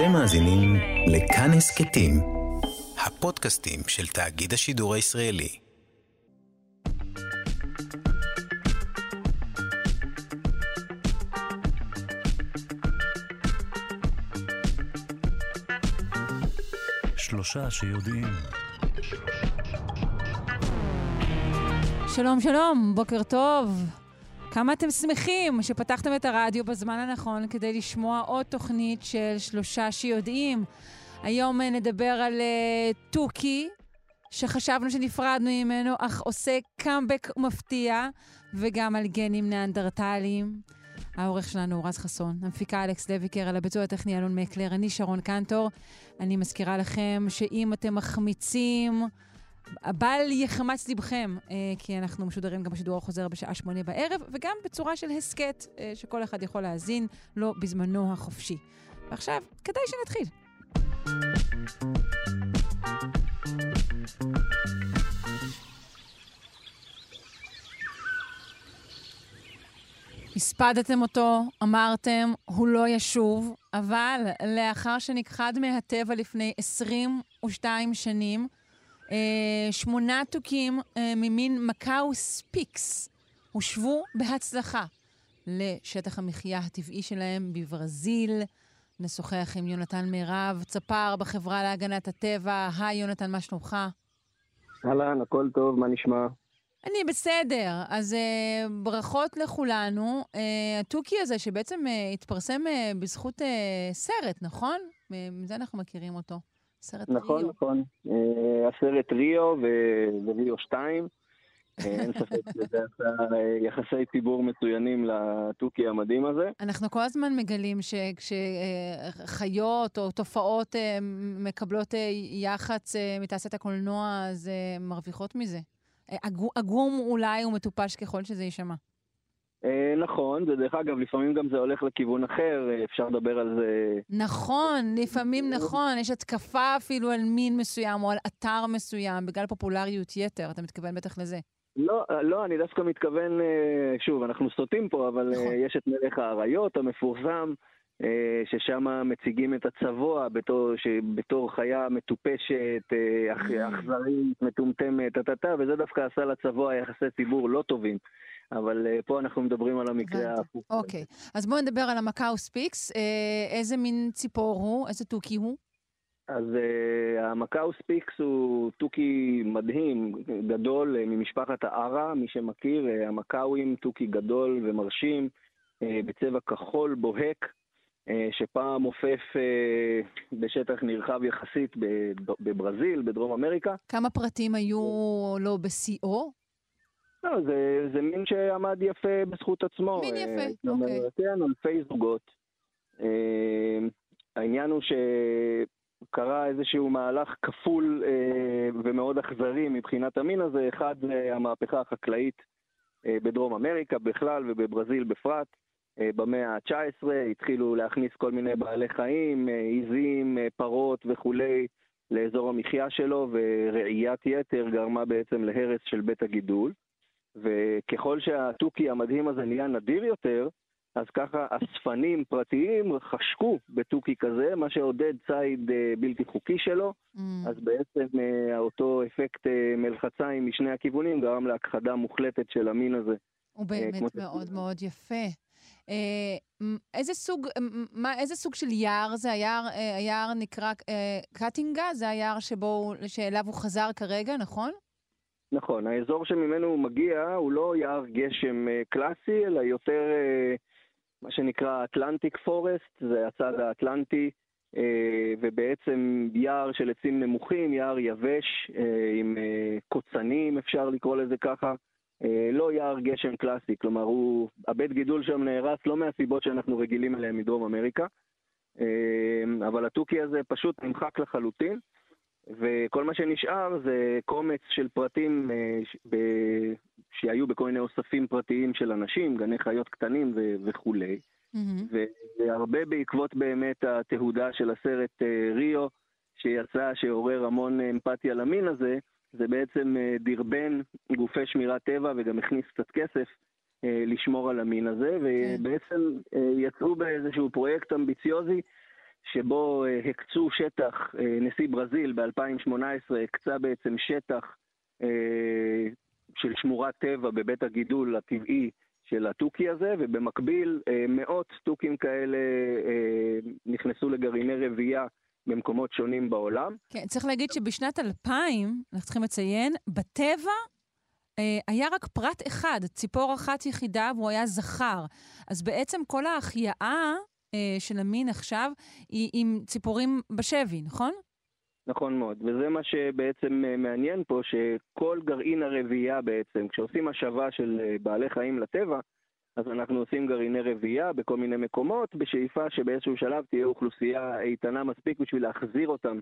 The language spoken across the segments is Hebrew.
אתם מאזינים לכאן הסכתים, הפודקאסטים של תאגיד השידור הישראלי. שלושה שיודעים. שלום, שלום, בוקר טוב. כמה אתם שמחים שפתחתם את הרדיו בזמן הנכון כדי לשמוע עוד תוכנית של שלושה שיודעים. היום אה, נדבר על uh, תוכי, שחשבנו שנפרדנו ממנו, אך עושה קאמבק מפתיע, וגם על גנים ניאנדרטליים. העורך שלנו הוא רז חסון, המפיקה אלכס לויקר, על הביצוע הטכני אלון מקלר, אני שרון קנטור. אני מזכירה לכם שאם אתם מחמיצים... בל יחמץ לבכם, אה, כי אנחנו משודרים גם בשידור החוזר בשעה שמונה בערב, וגם בצורה של הסכת, אה, שכל אחד יכול להאזין לו בזמנו החופשי. ועכשיו, כדאי שנתחיל. הספדתם אותו, אמרתם, הוא לא ישוב, אבל לאחר שנכחד מהטבע לפני 22 שנים, שמונה תוכים אה, ממין מקאו ספיקס הושבו בהצלחה לשטח המחיה הטבעי שלהם בברזיל. נשוחח עם יונתן מירב, צפר בחברה להגנת הטבע. היי יונתן, מה שלומך? אהלן, הכל טוב, מה נשמע? אני בסדר. אז uh, ברכות לכולנו. Uh, התוכי הזה שבעצם uh, התפרסם uh, בזכות uh, סרט, נכון? מזה אנחנו מכירים אותו. סרט נכון, ריו. נכון, נכון. הסרט ריו וריו 2. אה, אין ספק שזה עשה אה, יחסי ציבור מצוינים לתוכי המדהים הזה. אנחנו כל הזמן מגלים שכשחיות או תופעות מקבלות יח"צ מתעשיית הקולנוע, אז מרוויחות מזה. עגום אולי ומטופש ככל שזה יישמע. אה, נכון, ודרך אגב, לפעמים גם זה הולך לכיוון אחר, אה, אפשר לדבר על זה. נכון, לפעמים נכון, יש התקפה אפילו על מין מסוים או על אתר מסוים בגלל פופולריות יתר, אתה מתכוון בטח לזה. לא, לא, אני דווקא מתכוון, אה, שוב, אנחנו סוטים פה, אבל נכון. יש את מלך האריות המפורסם, ששם מציגים את הצבוע בתור, בתור חיה מטופשת, אכזרית, מטומטמת, טה-טה-טה, וזה דווקא עשה לצבוע יחסי ציבור לא טובים. אבל uh, פה אנחנו מדברים על המקרה ההפוך. אוקיי, אז בואו נדבר על המקאו ספיקס. איזה מין ציפור הוא? איזה תוכי הוא? אז uh, המקאו ספיקס הוא תוכי מדהים, גדול, uh, ממשפחת הארה, מי שמכיר, uh, המקאוים, תוכי גדול ומרשים, uh, בצבע כחול בוהק, שפעם עופף uh, בשטח נרחב יחסית בברזיל, בדרום אמריקה. כמה פרטים היו לו בשיאו? לא, זה, זה מין שעמד יפה בזכות עצמו. מין יפה, אה, אוקיי. כן, אלפי זוגות. אה, העניין הוא שקרה איזשהו מהלך כפול אה, ומאוד אכזרי מבחינת המין הזה. אחד המהפכה החקלאית בדרום אמריקה בכלל ובברזיל בפרט. במאה ה-19 התחילו להכניס כל מיני בעלי חיים, עיזים, פרות וכולי, לאזור המחיה שלו, ורעיית יתר גרמה בעצם להרס של בית הגידול. וככל שהתוכי המדהים הזה נהיה נדיר יותר, אז ככה אספנים פרטיים חשקו בתוכי כזה, מה שעודד ציד אה, בלתי חוקי שלו, mm. אז בעצם אה, אותו אפקט אה, מלחציים משני הכיוונים גרם להכחדה מוחלטת של המין הזה. הוא באמת מאוד מאוד יפה. איזה סוג, מה, איזה סוג של יער זה? היער, היער נקרא קטינגה? זה היער שבו, שאליו הוא חזר כרגע, נכון? נכון, האזור שממנו הוא מגיע הוא לא יער גשם אה, קלאסי, אלא יותר אה, מה שנקרא אטלנטיק פורסט, זה הצד האטלנטי, אה, ובעצם יער של עצים נמוכים, יער יבש, עם קוצנים אפשר לקרוא לזה ככה. לא יער גשם קלאסי, כלומר הוא, הבית גידול שם נהרס לא מהסיבות שאנחנו רגילים אליהם מדרום אמריקה, אבל התוכי הזה פשוט נמחק לחלוטין. וכל מה שנשאר זה קומץ של פרטים אה, שהיו בכל מיני אוספים פרטיים של אנשים, גני חיות קטנים ו- וכולי. Mm-hmm. והרבה בעקבות באמת התהודה של הסרט אה, ריו, שיצא, שעורר המון אמפתיה למין הזה, זה בעצם אה, דרבן גופי שמירת טבע וגם הכניס קצת כסף לשמור על המין הזה, ובעצם יצאו באיזשהו פרויקט אמביציוזי שבו הקצו שטח, נשיא ברזיל ב-2018 הקצה בעצם שטח של שמורת טבע בבית הגידול הטבעי של התוכי הזה, ובמקביל מאות תוכים כאלה נכנסו לגרעיני רבייה במקומות שונים בעולם. כן, צריך להגיד שבשנת 2000, אנחנו צריכים לציין, בטבע אה, היה רק פרט אחד, ציפור אחת יחידה, והוא היה זכר. אז בעצם כל ההחייאה אה, של המין עכשיו היא עם ציפורים בשבי, נכון? נכון מאוד, וזה מה שבעצם אה, מעניין פה, שכל גרעין הרבייה בעצם, כשעושים השבה של בעלי חיים לטבע, אז אנחנו עושים גרעיני רבייה בכל מיני מקומות, בשאיפה שבאיזשהו שלב תהיה אוכלוסייה איתנה מספיק בשביל להחזיר אותם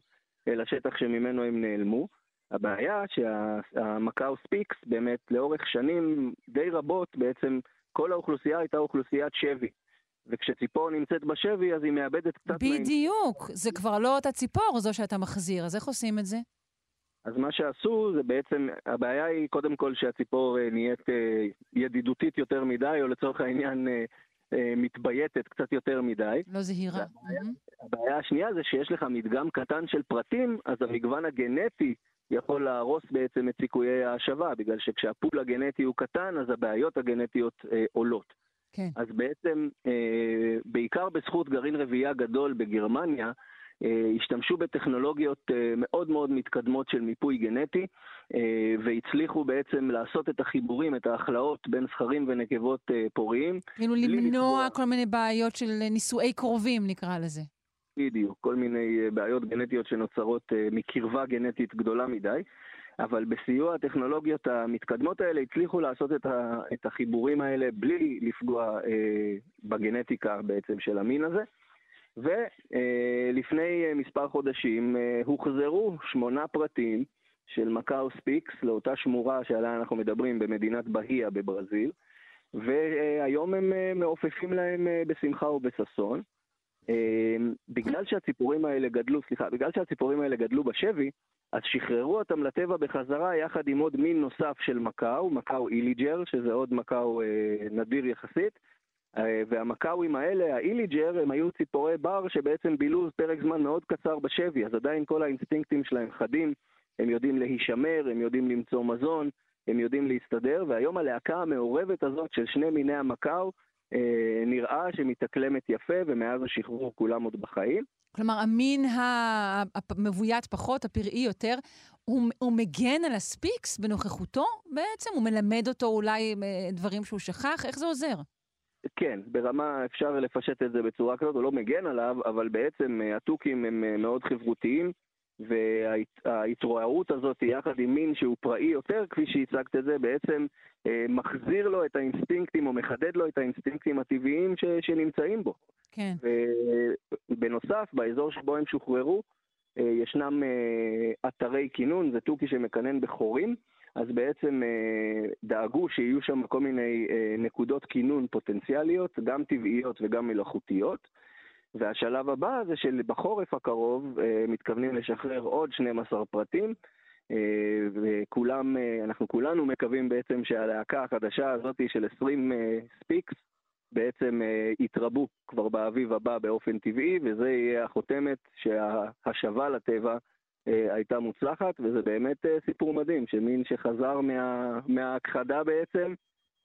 לשטח שממנו הם נעלמו. הבעיה שהמקאו ספיקס באמת לאורך שנים די רבות בעצם כל האוכלוסייה הייתה אוכלוסיית שבי. וכשציפור נמצאת בשבי אז היא מאבדת קצת... בדיוק, מה... זה כבר לא אותה ציפור זו שאתה מחזיר, אז איך עושים את זה? אז מה שעשו זה בעצם, הבעיה היא קודם כל שהציפור אה, נהיית אה, ידידותית יותר מדי, או לצורך העניין אה, מתבייתת קצת יותר מדי. לא זהירה. הבעיה, הבעיה השנייה זה שיש לך מדגם קטן של פרטים, אז המגוון הגנטי יכול להרוס בעצם את סיכויי ההשבה, בגלל שכשהפול הגנטי הוא קטן, אז הבעיות הגנטיות אה, עולות. כן. אז בעצם, אה, בעיקר בזכות גרעין רבייה גדול בגרמניה, השתמשו בטכנולוגיות אה, מאוד מאוד מתקדמות של מיפוי גנטי, אה, והצליחו בעצם לעשות את החיבורים, את ההכלאות בין זכרים ונקבות אה, פוריים. כאילו למנוע לפגוע... כל מיני בעיות של נישואי קרובים, נקרא לזה. בדיוק, כל מיני אה, בעיות גנטיות שנוצרות אה, מקרבה גנטית גדולה מדי, אבל בסיוע הטכנולוגיות המתקדמות האלה הצליחו לעשות את, ה, את החיבורים האלה בלי לפגוע אה, בגנטיקה בעצם של המין הזה. ולפני אה, מספר חודשים אה, הוחזרו שמונה פרטים של מקאו ספיקס לאותה שמורה שעליה אנחנו מדברים במדינת בהיה בברזיל, והיום הם אה, מעופפים להם בשמחה ובששון. בגלל שהציפורים האלה גדלו, סליחה, בגלל שהציפורים האלה גדלו בשבי, אז שחררו אותם לטבע בחזרה יחד עם עוד מין נוסף של מקאו, מקאו איליג'ר, שזה עוד מקאו אה, נדיר יחסית. אה, והמקאוים האלה, האיליג'ר, הם היו ציפורי בר שבעצם בילו פרק זמן מאוד קצר בשבי, אז עדיין כל האינסטינקטים שלהם חדים, הם יודעים להישמר, הם יודעים למצוא מזון, הם יודעים להסתדר, והיום הלהקה המעורבת הזאת של שני מיני המקאו, אה, נראה שמתאקלמת יפה, ומאז השחרור כולם עוד בחיים. כלומר, המין המבוית פחות, הפראי יותר, הוא, הוא מגן על הספיקס בנוכחותו בעצם? הוא מלמד אותו אולי אה, דברים שהוא שכח? איך זה עוזר? כן, ברמה אפשר לפשט את זה בצורה כזאת, הוא לא מגן עליו, אבל בעצם אה, התוכים הם מאוד חברותיים. וההתרועעות הזאת יחד עם מין שהוא פראי יותר, כפי שהצגת את זה, בעצם אה, מחזיר לו את האינסטינקטים או מחדד לו את האינסטינקטים הטבעיים ש, שנמצאים בו. כן. ובנוסף, באזור שבו הם שוחררו, אה, ישנם אה, אתרי כינון, זה תוכי שמקנן בחורים, אז בעצם דאגו שיהיו שם כל מיני נקודות כינון פוטנציאליות, גם טבעיות וגם מלאכותיות. והשלב הבא זה שבחורף הקרוב אה, מתכוונים לשחרר עוד 12 פרטים, אה, וכולם, אה, אנחנו כולנו מקווים בעצם שהלהקה החדשה הזאת של 20 ספיקס בעצם יתרבו כבר באביב הבא באופן טבעי, וזה יהיה החותמת שההשבה לטבע הייתה מוצלחת, וזה באמת סיפור מדהים, שמין שחזר מה, מההכחדה בעצם,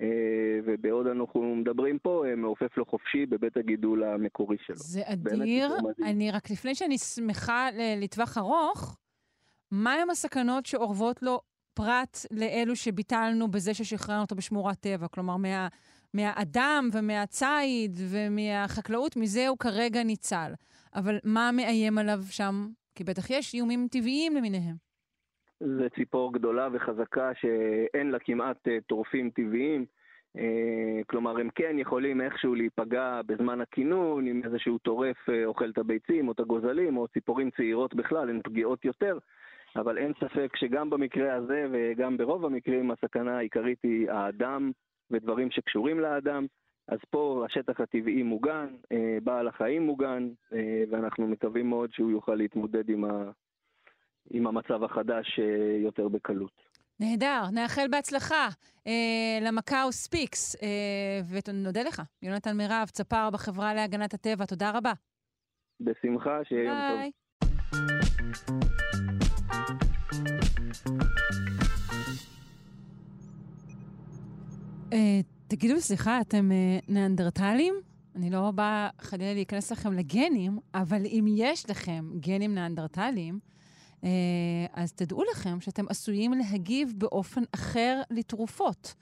אה, ובעוד אנחנו מדברים פה, אה, מעופף לו חופשי בבית הגידול המקורי שלו. זה אדיר. אני רק לפני שאני שמחה לטווח ארוך, מהם הסכנות שאורבות לו פרט לאלו שביטלנו בזה ששחררנו אותו בשמורת טבע? כלומר, מה, מהאדם ומהציד ומהחקלאות, מזה הוא כרגע ניצל. אבל מה מאיים עליו שם? כי בטח יש איומים טבעיים למיניהם. זה ציפור גדולה וחזקה שאין לה כמעט אה, טורפים טבעיים. אה, כלומר, הם כן יכולים איכשהו להיפגע בזמן הכינון, אם איזשהו טורף אה, אוכל את הביצים או את הגוזלים, או ציפורים צעירות בכלל, הן פגיעות יותר. אבל אין ספק שגם במקרה הזה וגם ברוב המקרים הסכנה העיקרית היא האדם ודברים שקשורים לאדם. אז פה השטח הטבעי מוגן, בעל החיים מוגן, ואנחנו מקווים מאוד שהוא יוכל להתמודד עם, ה, עם המצב החדש אה, יותר בקלות. נהדר, נאחל בהצלחה אה, למקאו ספיקס, אה, ונודה לך, יונתן מירב, צפר בחברה להגנת הטבע, תודה רבה. בשמחה, שיהיה יום טוב. ביי. תגידו, סליחה, אתם אה, ניאנדרטלים? אני לא באה חלילה להיכנס לכם לגנים, אבל אם יש לכם גנים ניאנדרטליים, אה, אז תדעו לכם שאתם עשויים להגיב באופן אחר לתרופות.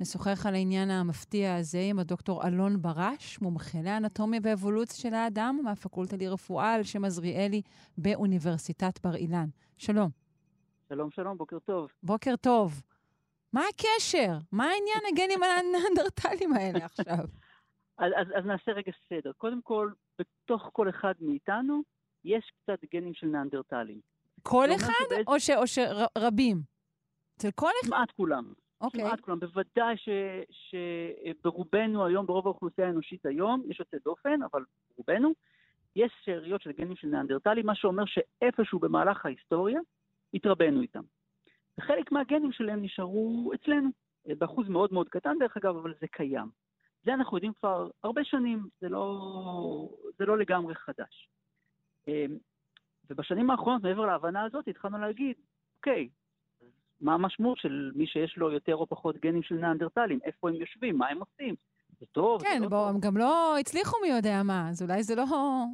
נשוחח על העניין המפתיע הזה עם הדוקטור אלון ברש, מומחה לאנטומיה ואבולוציה של האדם מהפקולטה לרפואה על שם עזריאלי באוניברסיטת בר אילן. שלום. שלום, שלום, בוקר טוב. בוקר טוב. מה הקשר? מה העניין הגנים הניאנדרטליים האלה עכשיו? אז, אז, אז נעשה רגע סדר. קודם כל, בתוך כל אחד מאיתנו יש קצת גנים של ניאנדרטלים. כל אחד שבעצם- או, ש, או שרבים? אצל כל אחד? כמעט כולם. אוקיי. כמעט כולם. בוודאי ש- שברובנו היום, ברוב האוכלוסייה האנושית היום, יש יוצא דופן, אבל רובנו, יש שאריות של גנים של ניאנדרטלים, מה שאומר שאיפשהו במהלך ההיסטוריה התרבנו איתם. וחלק מהגנים שלהם נשארו אצלנו, אה, באחוז מאוד מאוד קטן דרך אגב, אבל זה קיים. זה אנחנו יודעים כבר הרבה שנים, זה לא, זה לא לגמרי חדש. אה, ובשנים האחרונות, מעבר להבנה הזאת, התחלנו להגיד, אוקיי, מה המשמעות של מי שיש לו יותר או פחות גנים של ניאנדרטלים? איפה הם יושבים? מה הם עושים? זה טוב? זה כן, לא בואו, טוב? הם גם לא הצליחו מי יודע מה, אז אולי זה לא,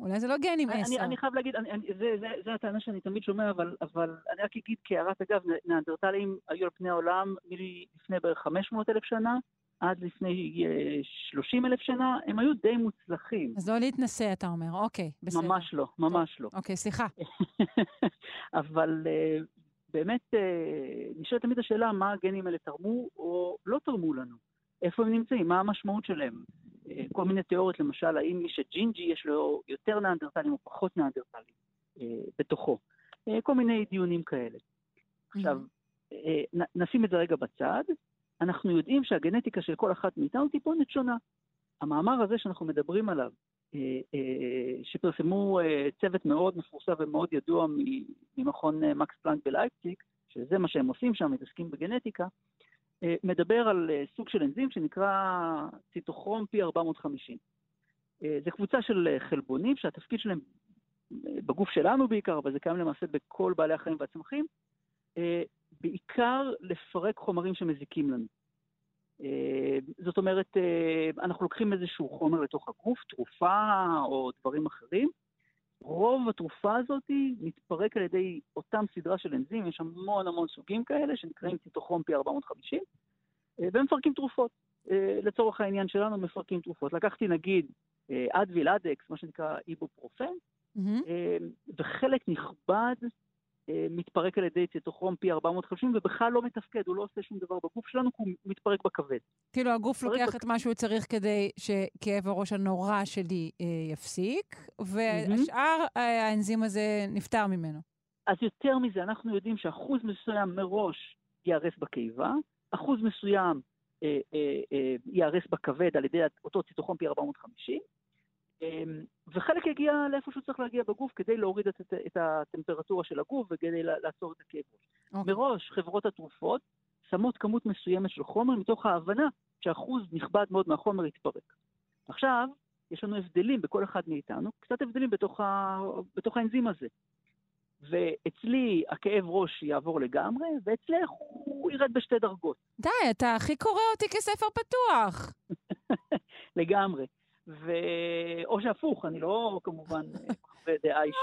אולי זה לא גנים אני, עשר. אני, אני חייב להגיד, אני, אני, זה, זה, זה הטענה שאני תמיד שומע, אבל, אבל אני רק אגיד כהערת אגב, ניאנדרטלים היו על פני העולם מלפני בערך 500 אלף שנה עד לפני אה, 30 אלף שנה, הם היו די מוצלחים. אז לא להתנשא, אתה אומר. אוקיי, בסדר. ממש לא, ממש לא. אוקיי, סליחה. אבל אה, באמת אה, נשאלת תמיד השאלה מה הגנים האלה תרמו או לא תרמו לנו. איפה הם נמצאים, מה המשמעות שלהם. אה, כל מיני תיאוריות, למשל, האם מי שג'ינג'י יש לו יותר ניאנדרטלים או פחות ניאנדרטלים אה, בתוכו. אה, כל מיני דיונים כאלה. עכשיו, נשים את זה רגע בצד. אנחנו יודעים שהגנטיקה של כל אחת מאיתנו טיפונת שונה. המאמר הזה שאנחנו מדברים עליו, שפרסמו צוות מאוד מפורסם ומאוד ידוע ממכון מקס פלנק בלייפציג, שזה מה שהם עושים שם, מתעסקים בגנטיקה, מדבר על אה, סוג של אנזים שנקרא ציטוכרום P450. אה, זו קבוצה של אה, חלבונים שהתפקיד שלהם אה, בגוף שלנו בעיקר, אבל זה קיים למעשה בכל בעלי החיים והצמחים, אה, בעיקר לפרק חומרים שמזיקים לנו. אה, זאת אומרת, אה, אנחנו לוקחים איזשהו חומר לתוך הגוף, תרופה או דברים אחרים. רוב התרופה הזאת מתפרק על ידי אותם סדרה של אנזים, יש המון המון סוגים כאלה שנקראים ציטוכרום P450, אה, והם מפרקים תרופות. אה, לצורך העניין שלנו מפרקים תרופות. לקחתי נגיד אה, אדוויל, אדקס, מה שנקרא איבופרופן. אה, וחלק נכבד מתפרק על ידי ציטוכרום P450 ובכלל לא מתפקד, הוא לא עושה שום דבר בגוף שלנו, כי הוא מתפרק בכבד. כאילו, הגוף לוקח את מה שהוא צריך כדי שכאב הראש הנורא שלי אה, יפסיק, והשאר, אה, האנזים הזה נפטר ממנו. אז יותר מזה, אנחנו יודעים שאחוז מסוים מראש ייהרס בקיבה, אחוז מסוים אה, אה, אה, ייהרס בכבד על ידי אותו ציטוכרום P450, אה, וחלק יגיע לאיפה שהוא צריך להגיע בגוף כדי להוריד את, את, הטמפרטורה של הגוף וכדי לעצור את הכאב ראש. אוקיי. מראש חברות התרופות שמות כמות מסוימת של חומר מתוך ההבנה שאחוז נכבד מאוד מהחומר יתפרק. עכשיו, יש לנו הבדלים בכל אחד מאיתנו, קצת הבדלים בתוך, ה... בתוך האנזים הזה. ואצלי הכאב ראש יעבור לגמרי, ואצלך הוא ירד בשתי דרגות, די, אתה הכי קורא אותי כספר פתוח. לגמרי. ו... או שהפוך, אני לא כמובן מחווה דעה אישית.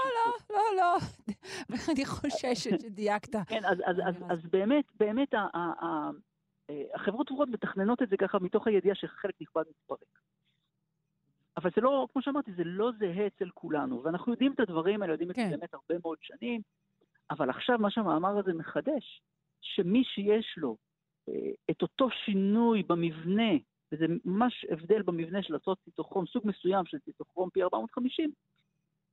לא, לא. אני חוששת שדייקת. כן, אז, אז, אז, אז באמת, באמת אה, החברות תרופות מתכננות את זה ככה מתוך הידיעה שחלק נכבד מתפרק. אבל זה לא, כמו שאמרתי, זה לא זהה אצל כולנו, ואנחנו יודעים את הדברים האלה, יודעים את כן. זה באמת הרבה מאוד שנים, אבל עכשיו מה שהמאמר הזה מחדש, שמי שיש לו אה, את אותו שינוי במבנה, וזה ממש הבדל במבנה של לעשות ציטוכרום, סוג מסוים של ציטוכרום P450,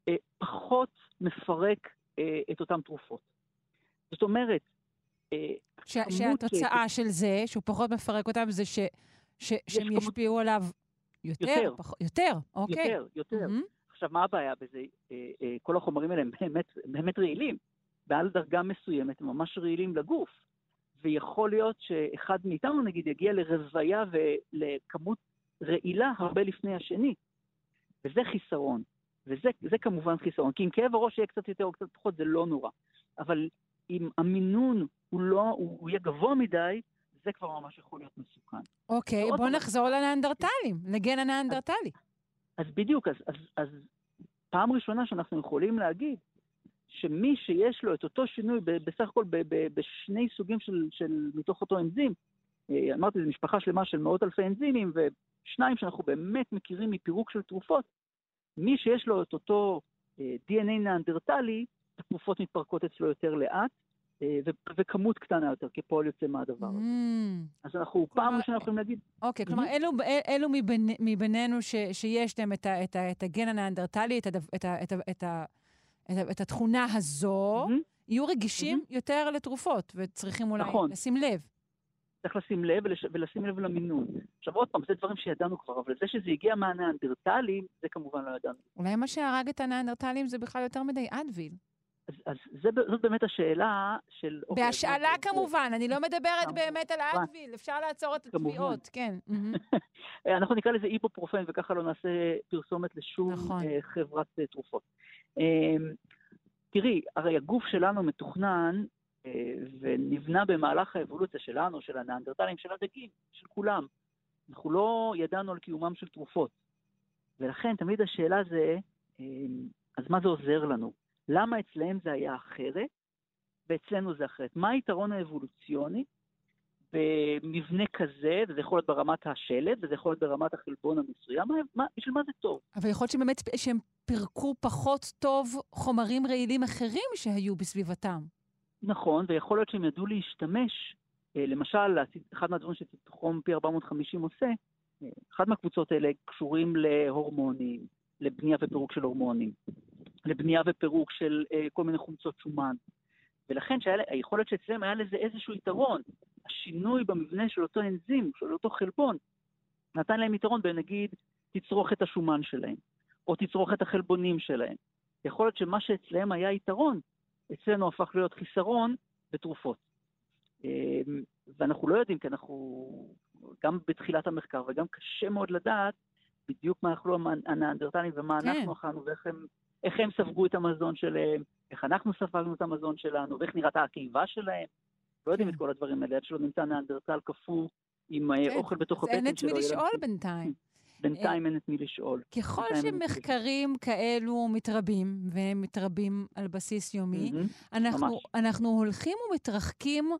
אה, פחות מפרק אה, את אותן תרופות. זאת אומרת, אה, ש- שהתוצאה של זה, שהוא פחות מפרק אותם, זה ש- ש- שהם כמות- ישפיעו עליו יותר? יותר. פח- יותר, אוקיי. יותר, יותר. מהמם. עכשיו, מה הבעיה בזה? כל החומרים האלה הם באמת, באמת רעילים. בעל דרגה מסוימת הם ממש רעילים לגוף. ויכול להיות שאחד מאיתנו, נגיד, יגיע לרוויה ולכמות רעילה הרבה לפני השני. וזה חיסרון. וזה כמובן חיסרון. כי אם כאב הראש יהיה קצת יותר או קצת פחות, זה לא נורא. אבל אם המינון הוא לא, הוא, הוא יהיה גבוה מדי, זה כבר ממש יכול להיות מסוכן. אוקיי, בוא נחזור לנאנדרטלים, לגן הנאנדרטלי. אז, אז בדיוק, אז, אז, אז פעם ראשונה שאנחנו יכולים להגיד שמי שיש לו את אותו שינוי בסך הכל בשני סוגים של, של מתוך אותו אנזים, אה, אמרתי, זו משפחה שלמה של מאות אלפי אנזימים, ושניים שאנחנו באמת מכירים מפירוק של תרופות, מי שיש לו את אותו אה, DNA נאנדרטלי, התרופות מתפרקות אצלו יותר לאט, אה, וכמות קטנה יותר, כפועל יוצא מהדבר הזה. Mm. אז אנחנו פעם ראשונה יכולים להגיד... אוקיי, כלומר, אלו מבינינו שיש להם את הגן הנאנדרטלי, את התכונה הזו, יהיו רגישים יותר לתרופות, וצריכים אולי נכון. לשים לב. צריך לשים לב ולש... ולשים לב למינון. עכשיו עוד פעם, זה דברים שידענו כבר, אבל זה שזה הגיע מהנאנדרטלים, זה כמובן לא ידענו. אולי מה שהרג את הנאנדרטלים זה בכלל יותר מדי אדוויל. אז, אז זה, זאת באמת השאלה של... אוקיי, בהשאלה אוקיי, כמובן, אני לא מדברת באמת על האדוויל, אפשר לעצור את התביעות, כן. אנחנו נקרא לזה איפופרופן, וככה לא נעשה פרסומת לשום נכון. אה, חברת אה, תרופות. אמ, תראי, הרי הגוף שלנו מתוכנן אה, ונבנה במהלך האבולוציה שלנו, של הנאנדרטלים, של הדגים, של כולם. אנחנו לא ידענו על קיומם של תרופות. ולכן תמיד השאלה זה, אמ, אז מה זה עוזר לנו? למה אצלהם זה היה אחרת ואצלנו זה אחרת? מה היתרון האבולוציוני במבנה כזה, וזה יכול להיות ברמת השלד, וזה יכול להיות ברמת החלבון המסוים, מה, מה, בשביל מה זה טוב? אבל יכול להיות שבאמת שהם פירקו פחות טוב חומרים רעילים אחרים שהיו בסביבתם. נכון, ויכול להיות שהם ידעו להשתמש, אה, למשל, אחד מהדברים שציטוחום פי 450 עושה, אה, אחת מהקבוצות האלה קשורים להורמונים, לבנייה ופירוק של הורמונים, לבנייה ופירוק של אה, כל מיני חומצות שומן. ולכן יכול להיות שאצלם היה לזה איזשהו יתרון. השינוי במבנה של אותו אנזים, של אותו חלבון, נתן להם יתרון בנגיד תצרוך את השומן שלהם, או תצרוך את החלבונים שלהם. יכול להיות שמה שאצלם היה יתרון, אצלנו הפך להיות חיסרון בתרופות. אמ, ואנחנו לא יודעים, כי אנחנו גם בתחילת המחקר, וגם קשה מאוד לדעת בדיוק מה אכלו הנאנדרטלים ומה כן. אנחנו אכלנו ואיך הם, איך הם ספגו את המזון שלהם, איך אנחנו ספגנו את המזון שלנו, ואיך נראתה הקיבה שלהם. לא יודעים את כן. כל הדברים האלה, עד שלא נמצא נאנדרטל קפוא עם אה. אוכל בתוך הבטן שלו. אין את מי לשאול בינתיים. בינתיים אין את מי לשאול. ככל שמחקרים כאלו מתרבים, והם מתרבים על בסיס יומי, אנחנו, אנחנו הולכים ומתרחקים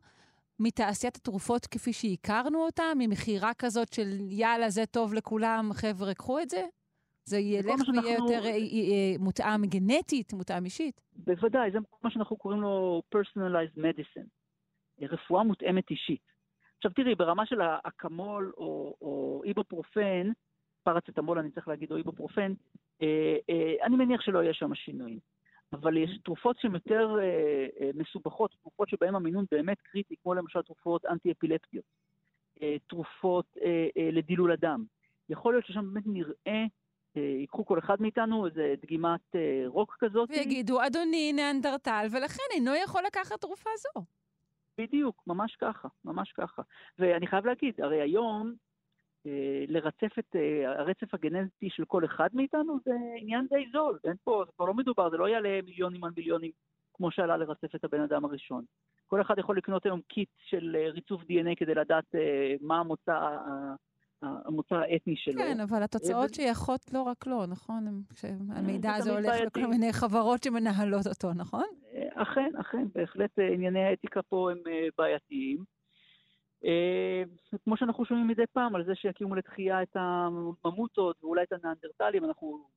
מתעשיית התרופות כפי שהכרנו אותה, ממכירה כזאת של יאללה, זה טוב לכולם, חבר'ה, קחו את זה? זה ילך ויהיה יותר אה, אה, מותאם גנטית, מותאם אישית? בוודאי, זה מה שאנחנו קוראים לו personalized medicine, רפואה מותאמת אישית. עכשיו תראי, ברמה של האקמול או, או איבופרופן, פרצטמול אני צריך להגיד, או איבופרופן, אה, אה, אני מניח שלא יהיה שם שינויים. אבל יש תרופות שהן יותר אה, אה, מסובכות, תרופות שבהן המינון באמת קריטי, כמו למשל תרופות אנטי-אפילפטיות, אה, תרופות אה, אה, לדילול הדם. יכול להיות ששם באמת נראה, אה, ייקחו כל אחד מאיתנו איזה דגימת אה, רוק כזאת. ויגידו, אדוני ניאנדרטל, ולכן אינו יכול לקחת תרופה זו. בדיוק, ממש ככה, ממש ככה. ואני חייב להגיד, הרי היום אה, לרצף את אה, הרצף הגנטי של כל אחד מאיתנו זה עניין די זול, אין פה, זה כבר לא מדובר, זה לא יעלה מיליונים על מיליונים כמו שעלה לרצף את הבן אדם הראשון. כל אחד יכול לקנות היום קיט של ריצוף DNA כדי לדעת מה המוצא, המוצא האתני שלו. כן, אבל התוצאות שייכות לא רק לו, נכון? המידע הזה הולך לכל מיני חברות שמנהלות אותו, נכון? אכן, אכן, בהחלט ענייני האתיקה פה הם בעייתיים. אה, כמו שאנחנו שומעים מדי פעם על זה שיקימו לתחייה את הממוטות ואולי את הנאנדרטלים, אנחנו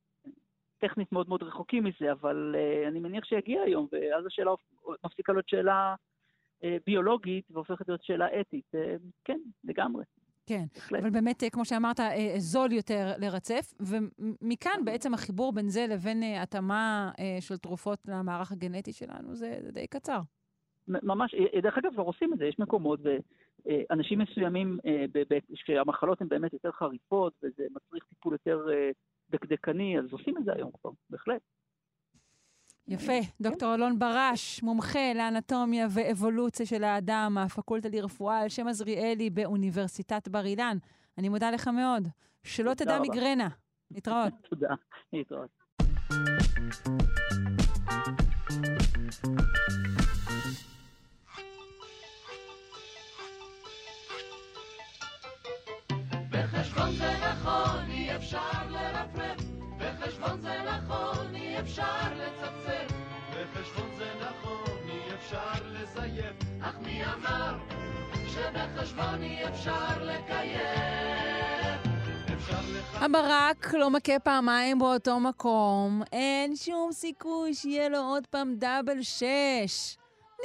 טכנית מאוד מאוד רחוקים מזה, אבל אני מניח שיגיע היום, ואז השאלה מפסיקה להיות שאלה ביולוגית והופכת להיות שאלה אתית. כן, לגמרי. כן, בהחלט. אבל באמת, כמו שאמרת, זול יותר לרצף, ומכאן נכון. בעצם החיבור בין זה לבין התאמה של תרופות למערך הגנטי שלנו, זה, זה די קצר. ממש, דרך אגב, כבר עושים את זה, יש מקומות, ואנשים מסוימים, כשהמחלות הן באמת יותר חריפות, וזה מצריך טיפול יותר אה, דקדקני, אז עושים את זה היום כבר, בהחלט. יפה. דוקטור אלון ברש, מומחה לאנטומיה ואבולוציה של האדם, הפקולטה לרפואה על שם עזריאלי באוניברסיטת בר אילן. אני מודה לך מאוד. שלא תדע מיגרנה. להתראות. תודה, להתראות. בחשבון זה נכון, אי אפשר לרפרף. בחשבון זה נכון, אי אפשר אמר שבחשבון אי אפשר לקיים? הברק לא מכה פעמיים באותו מקום, אין שום סיכוי שיהיה לו עוד פעם דאבל שש.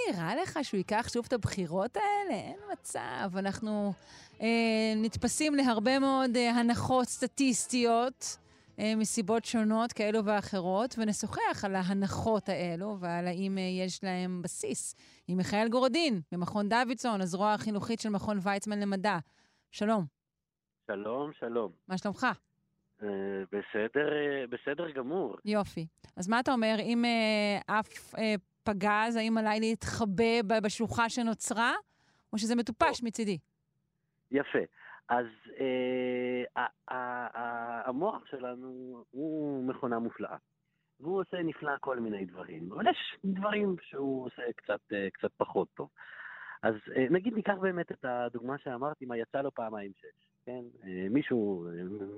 נראה לך שהוא ייקח שוב את הבחירות האלה? אין מצב. אנחנו אה, נתפסים להרבה מאוד אה, הנחות סטטיסטיות מסיבות שונות כאלו ואחרות, ונשוחח על ההנחות האלו ועל האם אה, יש להם בסיס. עם מיכאל גורדין, ממכון דוידסון, הזרוע החינוכית של מכון ויצמן למדע. שלום, שלום, שלום. מה שלומך? אה, בסדר, אה, בסדר גמור. יופי. אז מה אתה אומר, אם אה, אף אה, פגז, האם עליי להתחבא ב- בשלוחה שנוצרה, או שזה מטופש מצידי? יפה. אז אה, המוח שלנו הוא מכונה מופלאה. והוא עושה נפלא כל מיני דברים, אבל יש דברים שהוא עושה קצת, אה, קצת פחות טוב. אז אה, נגיד ניקח באמת את הדוגמה שאמרתי, מה יצא לו פעמיים שש, כן? אה, מישהו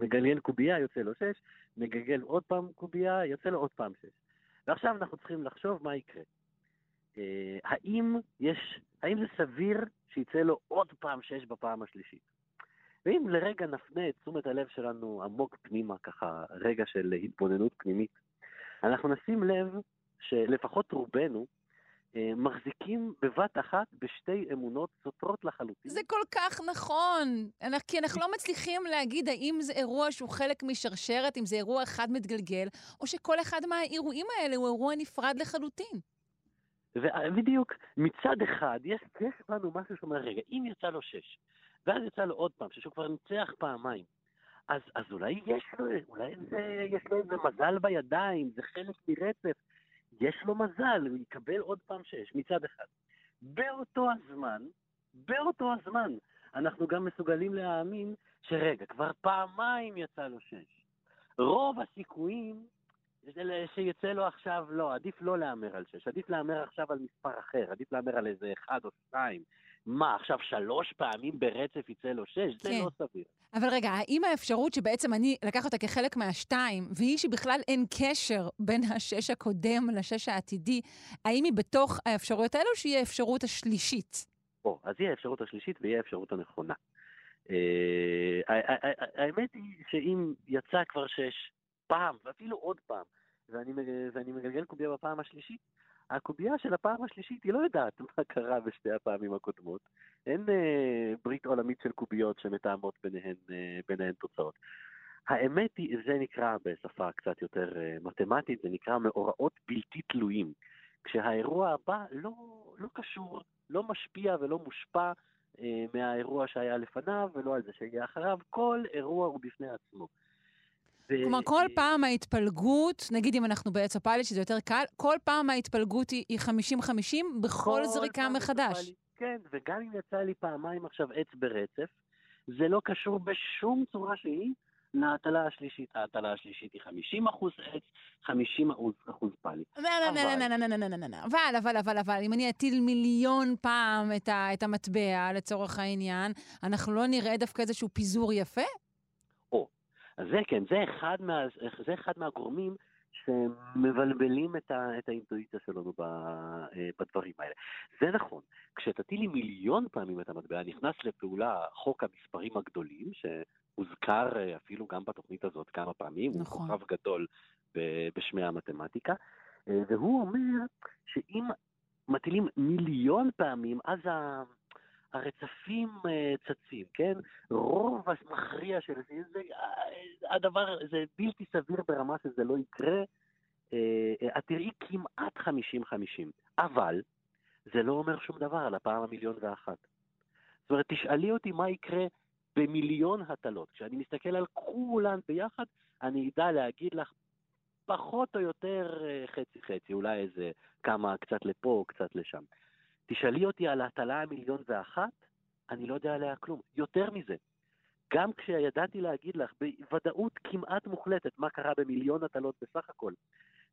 מגלגל קובייה, יוצא לו שש, מגלגל עוד פעם קובייה, יוצא לו עוד פעם שש. ועכשיו אנחנו צריכים לחשוב מה יקרה. האם יש, האם זה סביר שיצא לו עוד פעם שש בפעם השלישית? ואם לרגע נפנה את תשומת הלב שלנו עמוק פנימה, ככה רגע של התבוננות פנימית, אנחנו נשים לב שלפחות רובנו אה, מחזיקים בבת אחת בשתי אמונות סותרות לחלוטין. זה כל כך נכון, אנחנו, כי אנחנו לא מצליחים להגיד האם זה אירוע שהוא חלק משרשרת, אם זה אירוע אחד מתגלגל, או שכל אחד מהאירועים האלה הוא אירוע נפרד לחלוטין. ובדיוק, מצד אחד, יש, יש לנו משהו שאומר, רגע, אם יצא לו שש, ואז יצא לו עוד פעם, שש, הוא כבר ניצח פעמיים, אז, אז אולי יש לו, אולי זה, יש לו איזה מזל בידיים, זה חלק מרצף, יש לו מזל, הוא יקבל עוד פעם שש, מצד אחד. באותו הזמן, באותו הזמן, אנחנו גם מסוגלים להאמין שרגע, כבר פעמיים יצא לו שש. רוב הסיכויים שיצא לו עכשיו, לא, עדיף לא להמר על שש, עדיף להמר עכשיו על מספר אחר, עדיף להמר על איזה אחד או שתיים. מה, עכשיו שלוש פעמים ברצף יצא לו שש? זה כן. לא סביר. אבל רגע, האם האפשרות שבעצם אני לקח אותה כחלק מהשתיים, והיא שבכלל אין קשר בין השש הקודם לשש העתידי, האם היא בתוך האפשרויות האלו, שהיא האפשרות השלישית? או, אז היא האפשרות השלישית והיא האפשרות הנכונה. אה, האמת היא שאם יצא כבר שש פעם, ואפילו עוד פעם, ואני מגלגל קובייה בפעם השלישית, הקובייה של הפעם השלישית היא לא יודעת מה קרה בשתי הפעמים הקודמות. אין אה, ברית עולמית של קוביות שמתאמות ביניהן, אה, ביניהן תוצאות. האמת היא, זה נקרא בשפה קצת יותר אה, מתמטית, זה נקרא מאורעות בלתי תלויים. כשהאירוע הבא לא, לא קשור, לא משפיע ולא מושפע אה, מהאירוע שהיה לפניו ולא על זה שיהיה אחריו, כל אירוע הוא בפני עצמו. ו- כלומר, כל פעם ההתפלגות, נגיד אם אנחנו בעץ הפילוט, שזה יותר קל, כל פעם ההתפלגות היא היא 50-50 בכל כל זריקה מחדש. לי- כן, וגם אם יצא לי פעמיים עכשיו עץ ברצף, זה לא קשור בשום צורה שהיא להטלה השלישית. ההטלה השלישית היא 50 אחוז עץ, 50 אחוז פאלי. לא, לא, לא, אבל- לא, לא, לא, לא, לא, לא, לא. אבל, אבל, אבל, אבל, אם אני אטיל מיליון פעם את ה- את המטבע, לצורך העניין, אנחנו לא נראה דווקא איזשהו פיזור יפה? אז זה כן, זה אחד, מה, זה אחד מהגורמים שמבלבלים את, ה, את האינטואיציה שלנו ב, אה, בדברים האלה. זה נכון, כשתטילי מיליון פעמים את המטבע, נכנס לפעולה חוק המספרים הגדולים, שהוזכר אה, אפילו גם בתוכנית הזאת כמה פעמים, נכון. הוא כוכב גדול בשמי המתמטיקה, אה, והוא אומר שאם מטילים מיליון פעמים, אז ה... הרצפים אה, צצים, כן? רוב המכריע של זה, זה, אה, הדבר, זה בלתי סביר ברמה שזה לא יקרה. אה, את תראי כמעט 50-50, אבל זה לא אומר שום דבר על הפעם המיליון ואחת. זאת אומרת, תשאלי אותי מה יקרה במיליון הטלות. כשאני מסתכל על כולן ביחד, אני אדע להגיד לך פחות או יותר חצי-חצי, אולי איזה כמה, קצת לפה, קצת לשם. תשאלי אותי על ההטלה המיליון ואחת, אני לא יודע עליה כלום. יותר מזה, גם כשידעתי להגיד לך בוודאות כמעט מוחלטת מה קרה במיליון הטלות בסך הכל,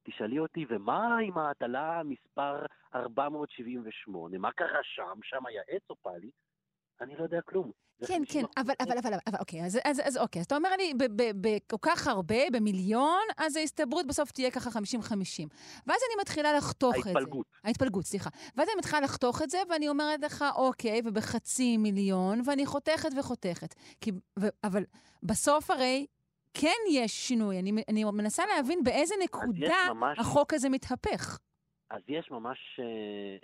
תשאלי אותי, ומה עם ההטלה מספר 478? מה קרה שם? שם היה עץ או פאלי? אני לא יודע כלום. כן, 50% כן, אבל, אבל, אבל, אבל, אוקיי, אז, אז, אז אוקיי, אז אתה אומר לי, בכל כך הרבה, במיליון, אז ההסתברות בסוף תהיה ככה 50-50. ואז אני מתחילה לחתוך את זה. ההתפלגות. ההתפלגות, סליחה. ואז אני מתחילה לחתוך את זה, ואני אומרת לך, אוקיי, ובחצי מיליון, ואני חותכת וחותכת. כי, ו, אבל בסוף הרי כן יש שינוי. אני, אני מנסה להבין באיזה נקודה ממש- החוק הזה מתהפך. אז יש ממש, אה,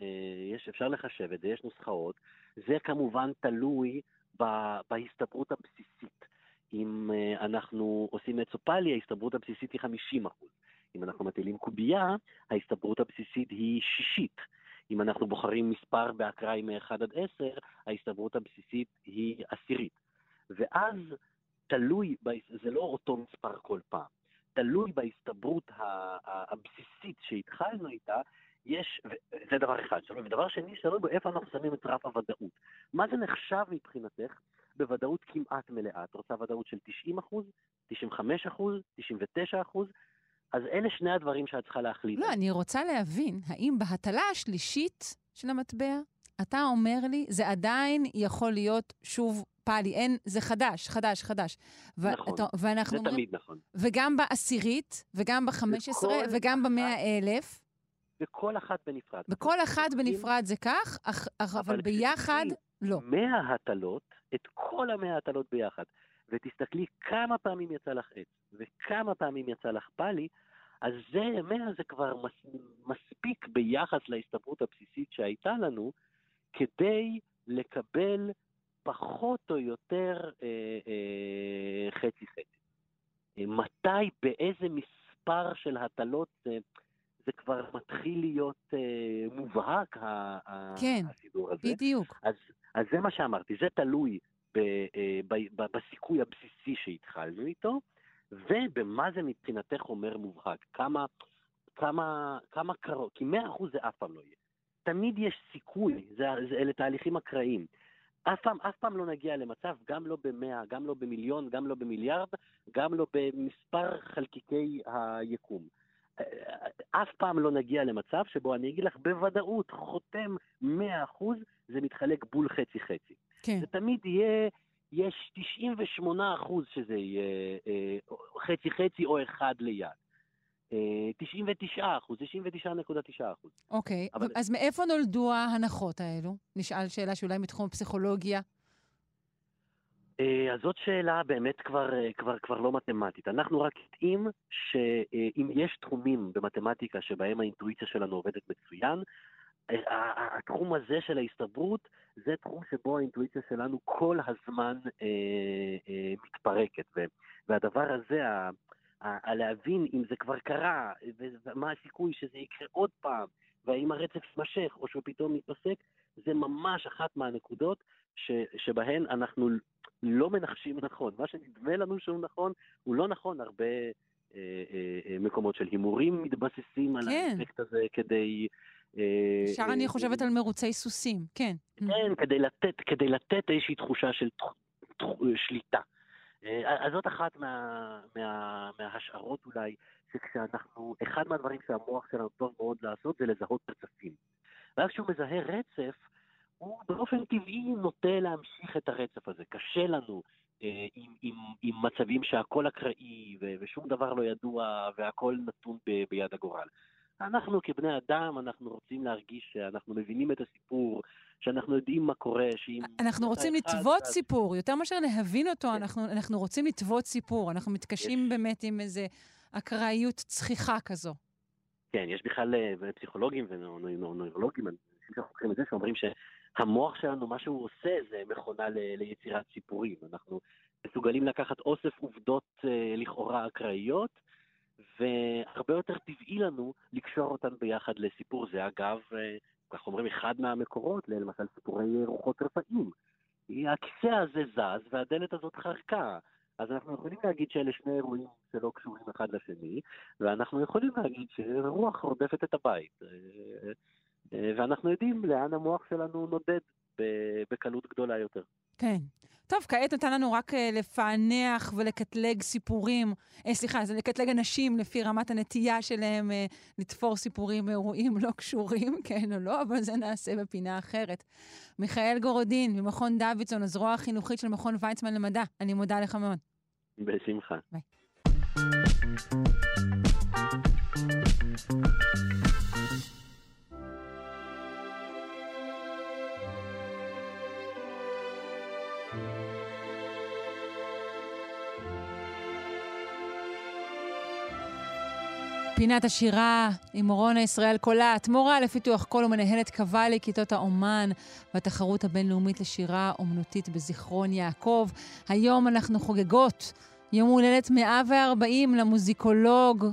אה, יש, אפשר לחשב את זה, יש נוסחאות. זה כמובן תלוי בהסתברות הבסיסית. אם אה, אנחנו עושים אצופלי, ההסתברות הבסיסית היא 50 אחוז. אם אנחנו מטילים קובייה, ההסתברות הבסיסית היא שישית. אם אנחנו בוחרים מספר באקראי מ-1 עד 10, ההסתברות הבסיסית היא עשירית. ואז תלוי, זה לא אותו מספר כל פעם, תלוי בהסתברות הבסיסית שהתחלנו איתה, יש, זה דבר אחד, שלום, ודבר שני, תלוי באיפה אנחנו שמים את רף הוודאות. מה זה נחשב מבחינתך בוודאות כמעט מלאה? את רוצה ודאות של 90 אחוז, 95 אחוז, 99 אחוז? אז אלה שני הדברים שאת צריכה להחליט. לא. אני רוצה להבין, האם בהטלה השלישית של המטבע, אתה אומר לי, זה עדיין יכול להיות שוב פאלי, אין, זה חדש, חדש, חדש. ו- נכון. אתה- ואנחנו זה אומרים, תמיד נכון. וגם בעשירית, וגם ב-15, וכל וגם במאה אלף, וכל אחת בנפרד. בכל אחד לוקחים בנפרד זה כך, אך, אך, אבל אבל ביחד, לא. 100 הטלות, את כל המאה הטלות ביחד, ותסתכלי כמה פעמים יצא לך עץ, וכמה פעמים יצא לך פאלי, אז זה, 100 זה כבר מס, מספיק ביחס להסתברות הבסיסית שהייתה לנו, כדי לקבל פחות או יותר אה, אה, חצי-חצי. אה, מתי, באיזה מספר של הטלות זה, זה כבר מתחיל להיות אה, מובהק, ה, ה- כן, הסידור הזה. בדיוק. אז, אז זה מה שאמרתי, זה תלוי ב, אה, ב, ב, בסיכוי הבסיסי שהתחלנו איתו, ובמה זה מבחינתך אומר מובהק. כמה, כמה, כמה קרוב, כי 100% זה אף פעם לא יהיה. תמיד יש סיכוי, זה, זה, אלה תהליכים אקראיים. אף פעם, אף פעם לא נגיע למצב, גם לא במאה, גם לא במיליון, גם לא במיליארד, גם לא במספר חלקיקי היקום. אה, אף פעם לא נגיע למצב שבו אני אגיד לך בוודאות, חותם 100%, זה מתחלק בול חצי-חצי. כן. זה תמיד יהיה, יש 98 אחוז שזה יהיה אה, חצי-חצי או אחד ליד. אה, 99 אחוז, 99.9 אחוז. אוקיי, אבל- אז מאיפה נולדו ההנחות האלו? נשאל שאלה שאולי מתחום הפסיכולוגיה. אה, אז זאת שאלה באמת כבר, אה, כבר, כבר לא מתמטית. אנחנו רק יודעים שאם יש תחומים במתמטיקה שבהם האינטואיציה שלנו עובדת מצוין, אה, התחום הזה של ההסתברות זה תחום שבו האינטואיציה שלנו כל הזמן אה, אה, מתפרקת. והדבר הזה, הלהבין אם זה כבר קרה, ומה הסיכוי שזה יקרה עוד פעם, והאם הרצף יימשך או שהוא פתאום מתפסק, זה ממש אחת מהנקודות ש, שבהן אנחנו לא מנחשים נכון. מה שנדמה לנו שהוא נכון, הוא לא נכון. הרבה אה, אה, אה, מקומות של הימורים מתבססים על כן. האפקט הזה כדי... אה, ישר אה, אני חושבת על מרוצי סוסים, כן. כן, כדי לתת, כדי לתת איזושהי תחושה של תח, תח, שליטה. אה, אז זאת אחת מה, מה, מההשערות אולי, שכשאנחנו, אחד מהדברים שהמוח שלנו טוב מאוד לעשות זה לזהות רצפים. ואז כשהוא מזהה רצף, הוא באופן טבעי נוטה להמשיך את הרצף הזה. קשה לנו אה, עם, עם, עם מצבים שהכל אקראי ו- ושום דבר לא ידוע והכל נתון ב- ביד הגורל. אנחנו כבני אדם, אנחנו רוצים להרגיש שאנחנו מבינים את הסיפור, שאנחנו יודעים מה קורה, שאם... אנחנו רוצים לטוות אז- סיפור, יותר מאשר להבין אותו, כן. אנחנו, אנחנו רוצים לטוות סיפור. אנחנו מתקשים יש- באמת עם איזו אקראיות צחיחה כזו. כן, יש בכלל אה, פסיכולוגים ונוירולוגים, אנשים שחוקרים את זה, שאומרים שהמוח שלנו, מה שהוא עושה זה מכונה ל- ליצירת סיפורים. אנחנו מסוגלים לקחת אוסף עובדות אה, לכאורה אקראיות, והרבה יותר טבעי לנו לקשור אותן ביחד לסיפור. זה אגב, אה, כך אומרים, אחד מהמקורות למשל סיפורי רוחות רפאים. הכיסא הזה זז והדלת הזאת חרקה. אז אנחנו יכולים להגיד שאלה שני אירועים שלא קשורים אחד לשני, ואנחנו יכולים להגיד שרוח רודפת את הבית. אה, ואנחנו יודעים לאן המוח שלנו נודד בקלות גדולה יותר. כן. טוב, כעת נתן לנו רק אה, לפענח ולקטלג סיפורים, אה, סליחה, זה לקטלג אנשים לפי רמת הנטייה שלהם אה, לתפור סיפורים מאירועים לא קשורים, כן או לא, אבל זה נעשה בפינה אחרת. מיכאל גורודין, ממכון דוידסון, הזרוע החינוכית של מכון ויצמן למדע, אני מודה לך מאוד. בשמחה. ביי. פינת השירה עם אורונה ישראל קולט, מורה לפיתוח קול ומנהלת קוואלי כיתות האומן והתחרות הבינלאומית לשירה אומנותית בזיכרון יעקב. היום אנחנו חוגגות יום הולדת 140 למוזיקולוג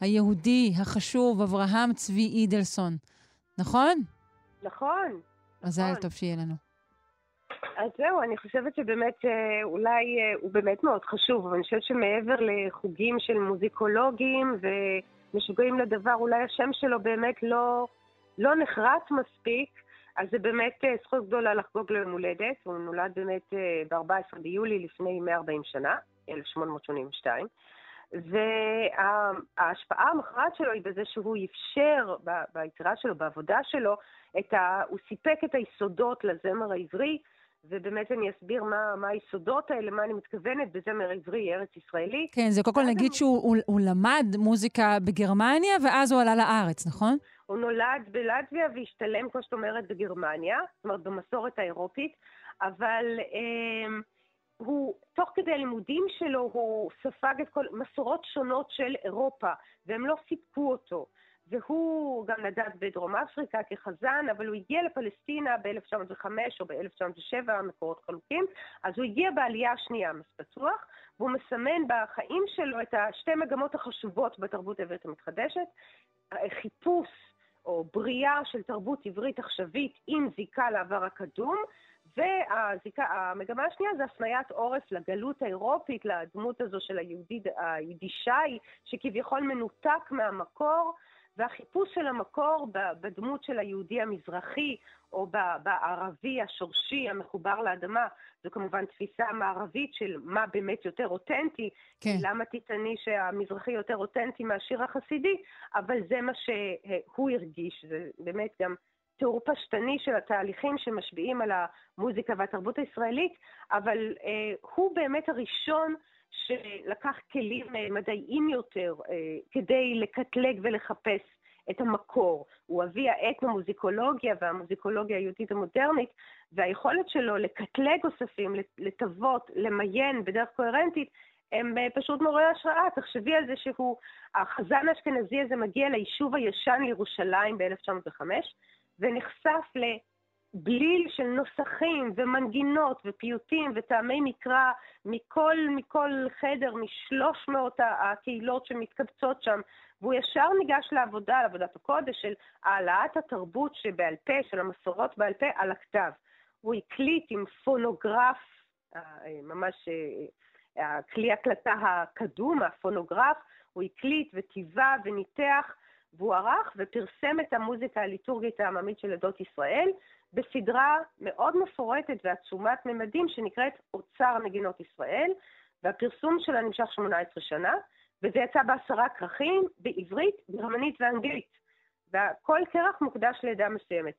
היהודי החשוב אברהם צבי אידלסון. נכון? נכון. מזל נכון. טוב שיהיה לנו. אז זהו, אני חושבת שבאמת אה, אולי אה, הוא באמת מאוד חשוב, אבל אני חושבת שמעבר לחוגים של מוזיקולוגים ומשוגעים לדבר, אולי השם שלו באמת לא, לא נחרט מספיק, אז זה באמת אה, זכות גדולה לחגוג לו יום הולדת. הוא נולד באמת ב-14 ביולי לפני 140 שנה, 1882. וההשפעה המכרעת שלו היא בזה שהוא אפשר ביצירה שלו, בעבודה שלו, ה... הוא סיפק את היסודות לזמר העברי, ובאמת אני אסביר מה, מה היסודות האלה, מה אני מתכוונת בזמר עברי, ארץ ישראלי. כן, זה קודם כל נגיד הוא- שהוא הוא, הוא למד מוזיקה בגרמניה, ואז הוא עלה לארץ, נכון? הוא נולד בלטביה והשתלם, כמו שאת אומרת, בגרמניה, זאת אומרת, במסורת האירופית, אבל אה, הוא, תוך כדי הלימודים שלו, הוא ספג את כל מסורות שונות של אירופה, והם לא סיפקו אותו. והוא גם נדד בדרום אפריקה כחזן, אבל הוא הגיע לפלסטינה ב-1905 או ב-1907, מקורות חלוקים, אז הוא הגיע בעלייה השנייה, מס והוא מסמן בחיים שלו את השתי מגמות החשובות בתרבות העברית המתחדשת, חיפוש או בריאה של תרבות עברית עכשווית עם זיקה לעבר הקדום, והמגמה השנייה זה הפניית עורף לגלות האירופית, לדמות הזו של היהודי, היידישאי, שכביכול מנותק מהמקור, והחיפוש של המקור בדמות של היהודי המזרחי, או בערבי השורשי המחובר לאדמה, זו כמובן תפיסה מערבית של מה באמת יותר אותנטי, כן. למה תטעני שהמזרחי יותר אותנטי מהשיר החסידי, אבל זה מה שהוא הרגיש, זה באמת גם תיאור פשטני של התהליכים שמשפיעים על המוזיקה והתרבות הישראלית, אבל אה, הוא באמת הראשון שלקח כלים אה, מדעיים יותר אה, כדי לקטלג ולחפש את המקור. הוא אבי האתנומוזיקולוגיה והמוזיקולוגיה היהודית המודרנית, והיכולת שלו לקטלג אוספים, לטוות, למיין בדרך קוהרנטית, הם אה, פשוט מעוררי השראה. תחשבי על זה שהוא, החזן האשכנזי הזה מגיע ליישוב הישן לירושלים ב-1905, ונחשף לבליל של נוסחים ומנגינות ופיוטים וטעמי מקרא מכל, מכל חדר, משלוש מאות הקהילות שמתקבצות שם, והוא ישר ניגש לעבודה, לעבודת הקודש של העלאת התרבות שבעל פה, של המסורות בעל פה, על הכתב. הוא הקליט עם פונוגרף, אה, ממש אה, הכלי הקלטה הקדום, הפונוגרף, הוא הקליט וטיווה וניתח והוא ערך ופרסם את המוזיקה הליטורגית העממית של עדות ישראל בסדרה מאוד מפורטת ועצומת ממדים שנקראת אוצר נגינות ישראל, והפרסום שלה נמשך 18 שנה, וזה יצא בעשרה כרכים בעברית, גרמנית ואנגלית. וכל כרך מוקדש לעדה מסוימת.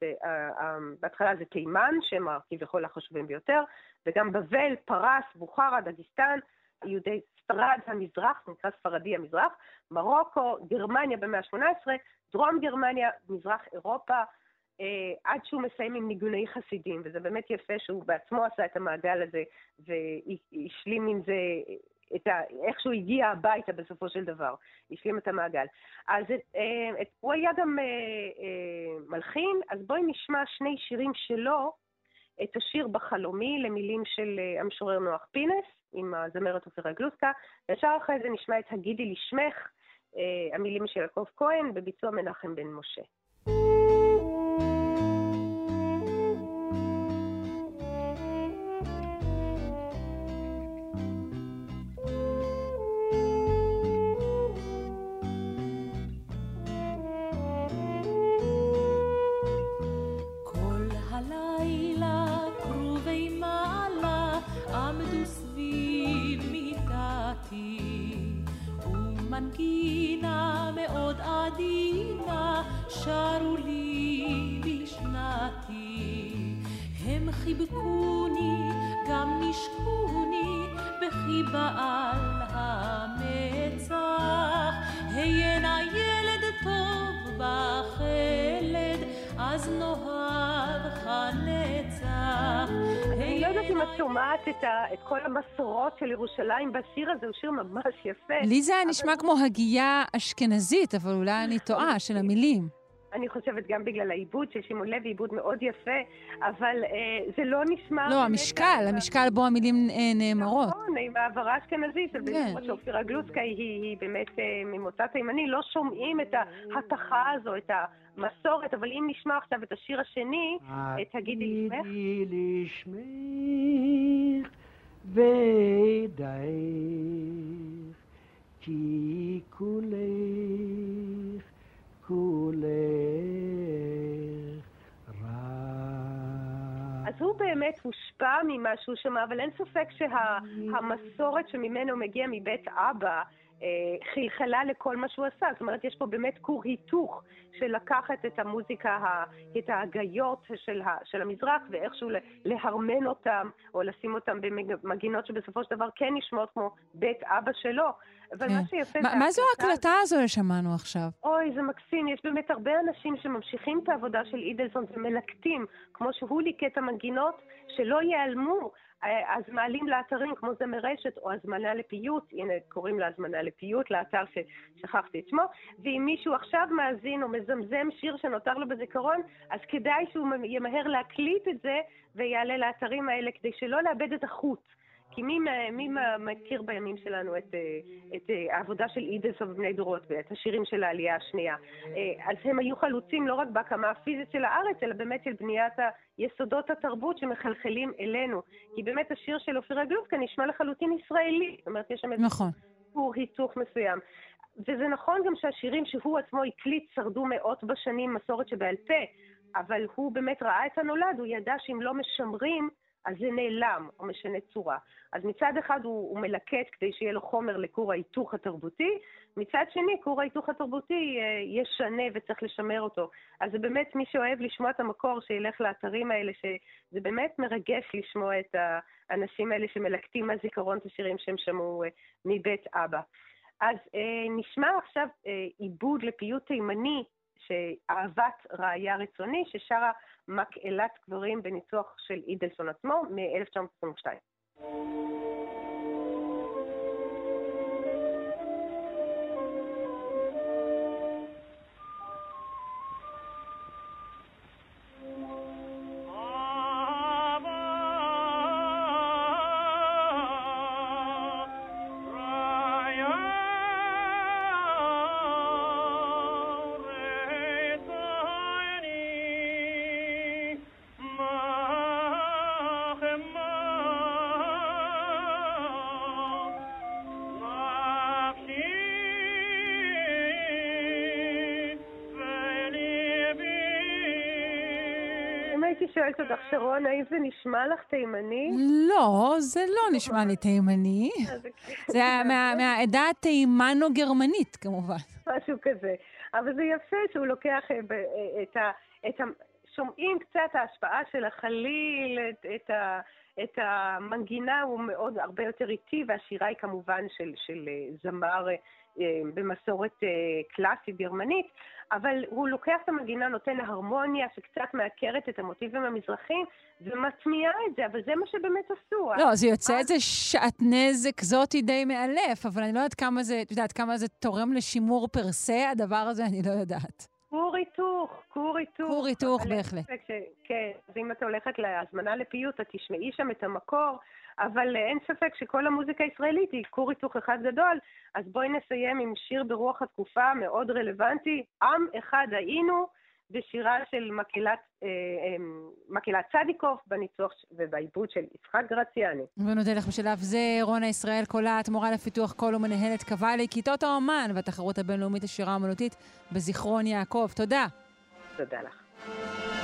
בהתחלה זה תימן, שהם כביכול החשובים ביותר, וגם בבל, פרס, בוכרה, דגיסטן, יהודי ספרד המזרח, נקרא ספרדי המזרח, מרוקו, גרמניה במאה ה-18, דרום גרמניה, מזרח אירופה, אה, עד שהוא מסיים עם ניגוני חסידים, וזה באמת יפה שהוא בעצמו עשה את המעגל הזה והשלים עם זה את ה... איך שהוא הגיע הביתה בסופו של דבר, השלים את המעגל. אז אה, את, הוא היה גם אה, אה, מלחין, אז בואי נשמע שני שירים שלו, את השיר בחלומי למילים של אה, המשורר נוח פינס, עם הזמרת אופירה גלוסקה, וישר אחרי זה נשמע את הגידי לשמך, אה, המילים של יעקב כהן, בביצוע מנחם בן משה. גינה מאוד עדינה, שרו לי בשנתי. הם חיבקוני, גם נשקוני, בחיבה על את שומעת את, ה, את כל המסורות של ירושלים בשיר הזה, הוא שיר ממש יפה. לי זה היה נשמע כמו הגייה אשכנזית, אבל אולי אני טועה, של המילים. אני חושבת גם בגלל העיבוד של שמעון לוי, עיבוד מאוד יפה, אבל אה, זה לא נשמע... לא, המשקל, המשקל בו המילים אה, נאמרות. נכון, עם העברה אשכנזית, כן. ובמיוחד שאופירה גלוצקה היא, היא באמת אה, ממוצא תימני, לא שומעים את ההתכה הזו, את המסורת, אבל אם נשמע עכשיו את השיר השני, את הגידי לשמך, הגידי לשמך וידייך כי כולך כולך רע. אז הוא באמת הושפע ממה שהוא שמע, אבל אין ספק שהמסורת שממנו מגיע מבית אבא, אה, חלחלה לכל מה שהוא עשה. זאת אומרת, יש פה באמת כור היתוך של לקחת את המוזיקה, את ההגיות של, ה- של המזרח, ואיכשהו להרמן אותם, או לשים אותם במגינות שבסופו של דבר כן נשמעות כמו בית אבא שלו. אבל מה שיפה... מה- זה זו ההקלטה הזו ששמענו עכשיו? אוי, זה מקסים. יש באמת הרבה אנשים שממשיכים את העבודה של אידלסון ומלקטים, כמו שהוא ליקט את המנגינות, שלא ייעלמו. אז מעלים לאתרים כמו זמר רשת, או הזמנה לפיוט, הנה קוראים לה הזמנה לפיוט, לאתר ששכחתי את שמו, ואם מישהו עכשיו מאזין או מזמזם שיר שנותר לו בזיכרון, אז כדאי שהוא ימהר להקליט את זה ויעלה לאתרים האלה כדי שלא לאבד את החוט. כי מי, מי מכיר בימים שלנו את, אה, את אה, העבודה של אידלסון ובני דורות ואת השירים של העלייה השנייה? אה, אז הם היו חלוצים לא רק בהקמה הפיזית של הארץ, אלא באמת של בניית היסודות התרבות שמחלחלים אלינו. כי באמת השיר של אופירה גלובקה נשמע לחלוטין ישראלי. זאת אומרת, יש שם איזה נכון. סיפור היתוך מסוים. וזה נכון גם שהשירים שהוא עצמו הקליט שרדו מאות בשנים מסורת שבעל פה, אבל הוא באמת ראה את הנולד, הוא ידע שאם לא משמרים, אז זה נעלם או משנה צורה. אז מצד אחד הוא, הוא מלקט כדי שיהיה לו חומר לכור ההיתוך התרבותי, מצד שני, כור ההיתוך התרבותי אה, ישנה וצריך לשמר אותו. אז זה באמת מי שאוהב לשמוע את המקור, שילך לאתרים האלה, שזה באמת מרגש לשמוע את האנשים האלה שמלקטים מהזיכרון את השירים שהם שמעו אה, מבית אבא. אז אה, נשמע עכשיו אה, עיבוד לפיוט תימני, שאהבת ראיה רצוני, ששרה מקהלת גברים בניצוח של אידלסון עצמו מ-1922. שואלת אותך, שרון, האם זה נשמע לך תימני? לא, זה לא נשמע לי תימני. זה מה- מהעדה התימנו-גרמנית, כמובן. משהו כזה. אבל זה יפה שהוא לוקח אה, אה, את ה... שומעים קצת ההשפעה של החליל, את, את, ה, את המנגינה הוא מאוד הרבה יותר איטי, והשירה היא כמובן של, של אה, זמר אה, במסורת אה, קלאסית גרמנית, אבל הוא לוקח את המנגינה, נותן הרמוניה שקצת מעקרת את המוטיבים המזרחיים, ומטמיעה את זה, אבל זה מה שבאמת עשו. לא, זה יוצא איזה שעטנז אקזוטי די מאלף, אבל אני לא יודעת כמה זה, את יודעת, כמה זה תורם לשימור פר סה, הדבר הזה, אני לא יודעת. כור היתוך, כור היתוך. כור היתוך, בהחלט. ש- כן, אז אם את הולכת להזמנה לפיוט, את תשמעי שם את המקור, אבל אין ספק שכל המוזיקה הישראלית היא כור היתוך אחד גדול, אז בואי נסיים עם שיר ברוח התקופה מאוד רלוונטי, עם אחד היינו, בשירה של מקהלת, אה, אה, מקהלת צדיקוב, בניצוח ובעיבוד של יצחק גרציאני. ונודה לך בשלב זה, רונה ישראל קולט, מורה לפיתוח קול ומנהלת קוואלי, כיתות האומן והתחרות הבינלאומית לשירה האומנותית בזיכרון יעקב. תודה. תודה לך.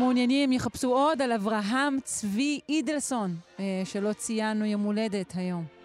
המעוניינים יחפשו עוד על אברהם צבי אידלסון, אה, שלא ציינו יום הולדת היום.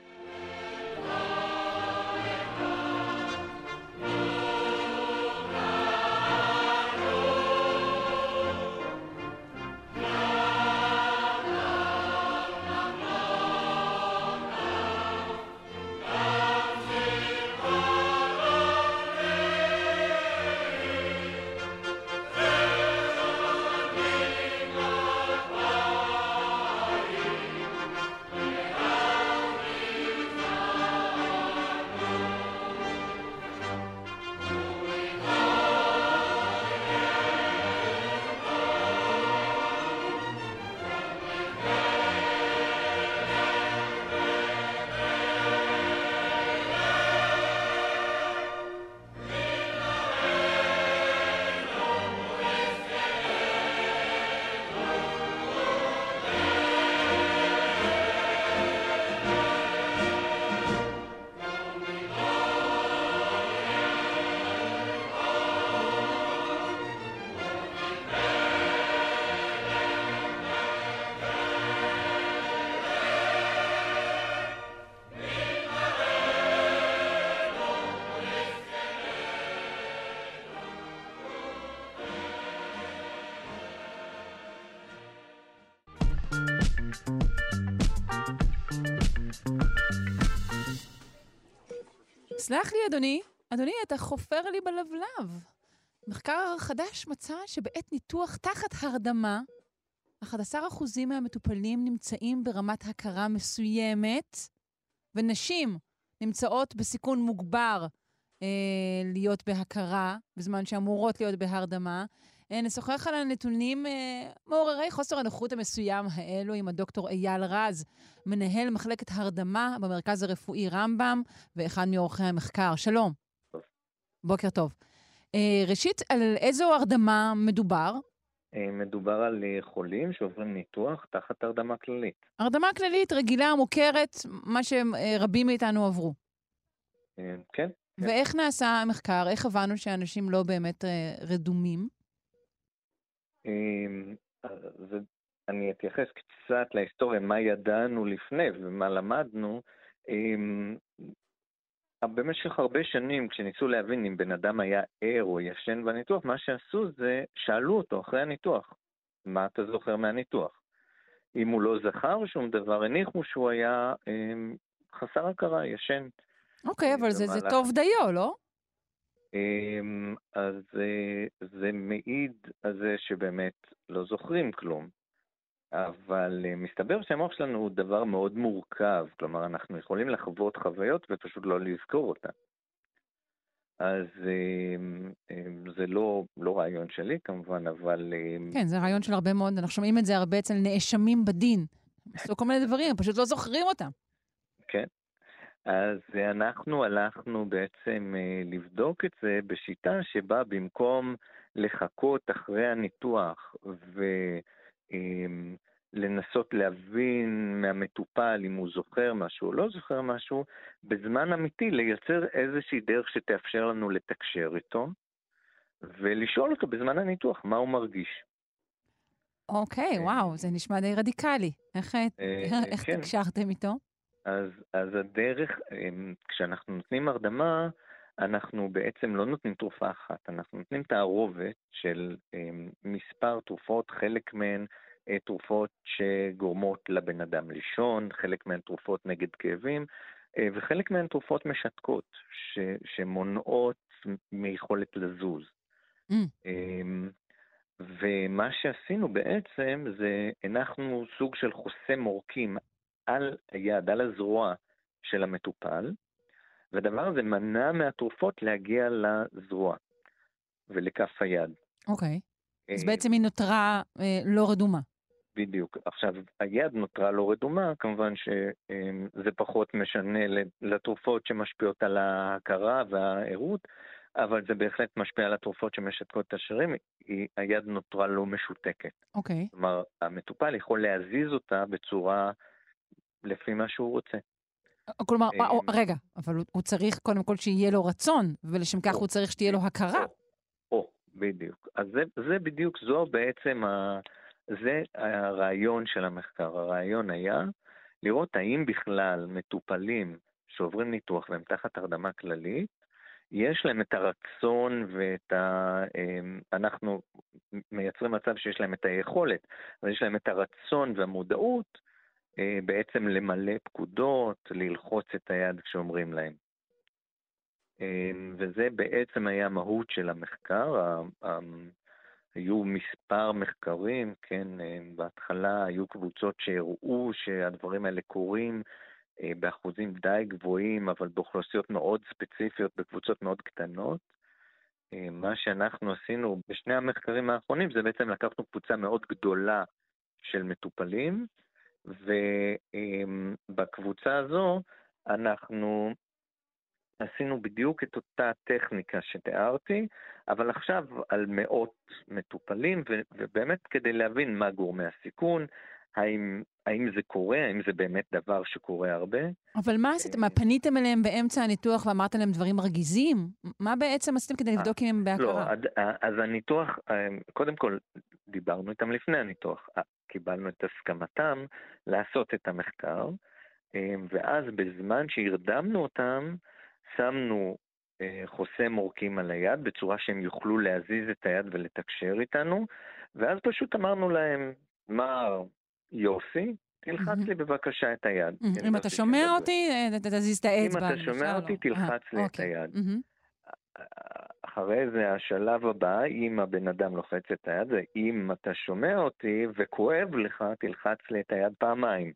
סלח לי, אדוני, אדוני, אתה חופר לי בלבלב. מחקר חדש מצא שבעת ניתוח תחת הרדמה, 11% מהמטופלים נמצאים ברמת הכרה מסוימת, ונשים נמצאות בסיכון מוגבר אה, להיות בהכרה, בזמן שאמורות להיות בהרדמה. אה, נשוחח על הנתונים אה, מעוררי חוסר הנוחות המסוים האלו עם הדוקטור אייל רז, מנהל מחלקת הרדמה במרכז הרפואי רמב"ם, ואחד מעורכי המחקר. שלום. טוב. בוקר טוב. אה, ראשית, על איזו הרדמה מדובר? מדובר על חולים שעוברים ניתוח תחת הרדמה כללית. הרדמה כללית, רגילה, מוכרת, מה שרבים מאיתנו עברו. כן. כן. ואיך נעשה המחקר? איך הבנו שאנשים לא באמת רדומים? אמ, אז אני אתייחס קצת להיסטוריה, מה ידענו לפני ומה למדנו. אמ, במשך הרבה שנים, כשניסו להבין אם בן אדם היה ער או ישן בניתוח, מה שעשו זה, שאלו אותו אחרי הניתוח, מה אתה זוכר מהניתוח? אם הוא לא זכר שום דבר, הניחו שהוא היה אמ, חסר הכרה, ישן. אוקיי, אבל זה, זה טוב דיו, לא? אמ, אז אה, זה מעיד על זה שבאמת לא זוכרים כלום. אבל אה, מסתבר שהמוח שלנו הוא דבר מאוד מורכב, כלומר אנחנו יכולים לחוות חוויות ופשוט לא לזכור אותן. אז אמ, אמ, זה לא, לא רעיון שלי כמובן, אבל כן, זה רעיון של הרבה מאוד, אנחנו שומעים את זה הרבה אצל נאשמים בדין. עשו כל מיני דברים, פשוט לא זוכרים אותם. כן. אז אנחנו הלכנו בעצם אה, לבדוק את זה בשיטה שבה במקום לחכות אחרי הניתוח ולנסות להבין מהמטופל אם הוא זוכר משהו או לא זוכר משהו, בזמן אמיתי לייצר איזושהי דרך שתאפשר לנו לתקשר איתו ולשאול אותו בזמן הניתוח מה הוא מרגיש. אוקיי, וואו, זה נשמע די רדיקלי. איך, אה, איך כן. תקשרתם איתו? אז, אז הדרך, כשאנחנו נותנים הרדמה, אנחנו בעצם לא נותנים תרופה אחת, אנחנו נותנים תערובת של אמ, מספר תרופות, חלק מהן אה, תרופות שגורמות לבן אדם לישון, חלק מהן תרופות נגד כאבים, אה, וחלק מהן תרופות משתקות, ש, שמונעות מיכולת לזוז. Mm. אמ, ומה שעשינו בעצם זה הנחנו סוג של חוסם עורקים על היד, על הזרוע של המטופל, והדבר הזה מנע מהתרופות להגיע לזרוע ולכף היד. אוקיי. אז אה, בעצם היא נותרה אה, לא רדומה. בדיוק. עכשיו, היד נותרה לא רדומה, כמובן שזה פחות משנה לתרופות שמשפיעות על ההכרה והערות, אבל זה בהחלט משפיע על התרופות שמשתקות את השרירים, היד נותרה לא משותקת. אוקיי. כלומר, המטופל יכול להזיז אותה בצורה לפי מה שהוא רוצה. כלומר, אה, או, רגע, אבל הוא, צריך קודם כל שיהיה לו רצון, ולשם כך הוא צריך שתהיה לו הכרה. או, בדיוק. אז זה, זה בדיוק, זו בעצם, ה, זה הרעיון של המחקר. הרעיון היה לראות האם בכלל מטופלים שעוברים ניתוח והם תחת הרדמה כללית, יש להם את הרצון ואת ה... אמ, אנחנו מייצרים מצב שיש להם את היכולת, אבל יש להם את הרצון והמודעות בעצם למלא פקודות, ללחוץ את היד כשאומרים להם. אמ, וזה בעצם היה המהות של המחקר. היו מספר מחקרים, כן, בהתחלה היו קבוצות שהראו שהדברים האלה קורים אה, באחוזים די גבוהים, אבל באוכלוסיות מאוד ספציפיות, בקבוצות מאוד קטנות. אה, מה שאנחנו עשינו בשני המחקרים האחרונים זה בעצם לקחנו קבוצה מאוד גדולה של מטופלים, ובקבוצה הזו אנחנו עשינו בדיוק את אותה טכניקה שתיארתי, אבל עכשיו על מאות מטופלים, ובאמת כדי להבין מה גורמי הסיכון, האם, האם זה קורה, האם זה באמת דבר שקורה הרבה. אבל מה עשיתם? מה, פניתם אליהם באמצע הניתוח ואמרתם להם דברים מרגיזים? מה בעצם עשיתם כדי לבדוק אם הם בהכרה? לא, אז הניתוח, קודם כל, דיברנו איתם לפני הניתוח. קיבלנו את הסכמתם לעשות את המחקר, ואז בזמן שהרדמנו אותם, שמנו חוסם עורקים על היד בצורה שהם יוכלו להזיז את היד ולתקשר איתנו, ואז פשוט אמרנו להם, מר יוסי, תלחץ לי בבקשה את היד. אם אתה שומע אותי, אה, תזיז את האצבע. אם אתה שומע אותי, תלחץ לי את אוקיי. היד. אחרי זה השלב הבא, אם הבן אדם לוחץ את היד, זה אם אתה שומע אותי וכואב לך, תלחץ לי את היד פעמיים.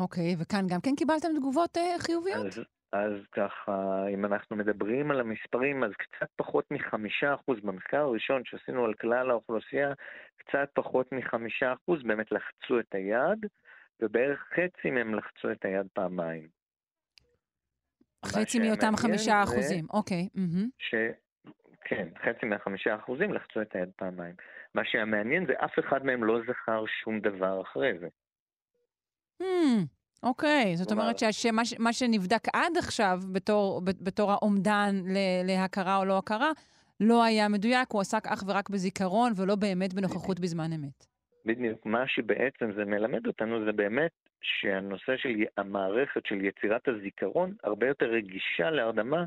אוקיי, וכאן גם כן קיבלתם תגובות אה, חיוביות? אז, אז ככה, אם אנחנו מדברים על המספרים, אז קצת פחות מחמישה אחוז במחקר הראשון שעשינו על כלל האוכלוסייה, קצת פחות מחמישה אחוז באמת לחצו את היד, ובערך חצי מהם לחצו את היד פעמיים. חצי מאותם חמישה אחוזים, אוקיי. ש... כן, חצי מהחמישה אחוזים לחצו את היד פעמיים. מה שהמעניין זה אף אחד מהם לא זכר שום דבר אחרי זה. Hmm. אוקיי, זאת אומרת שמה שנבדק עד עכשיו בתור, בתור האומדן להכרה או לא הכרה, לא היה מדויק, הוא עסק אך ורק בזיכרון ולא באמת בנוכחות בזמן אמת. בדיוק, מה שבעצם זה מלמד אותנו זה באמת שהנושא של המערכת של יצירת הזיכרון הרבה יותר רגישה להרדמה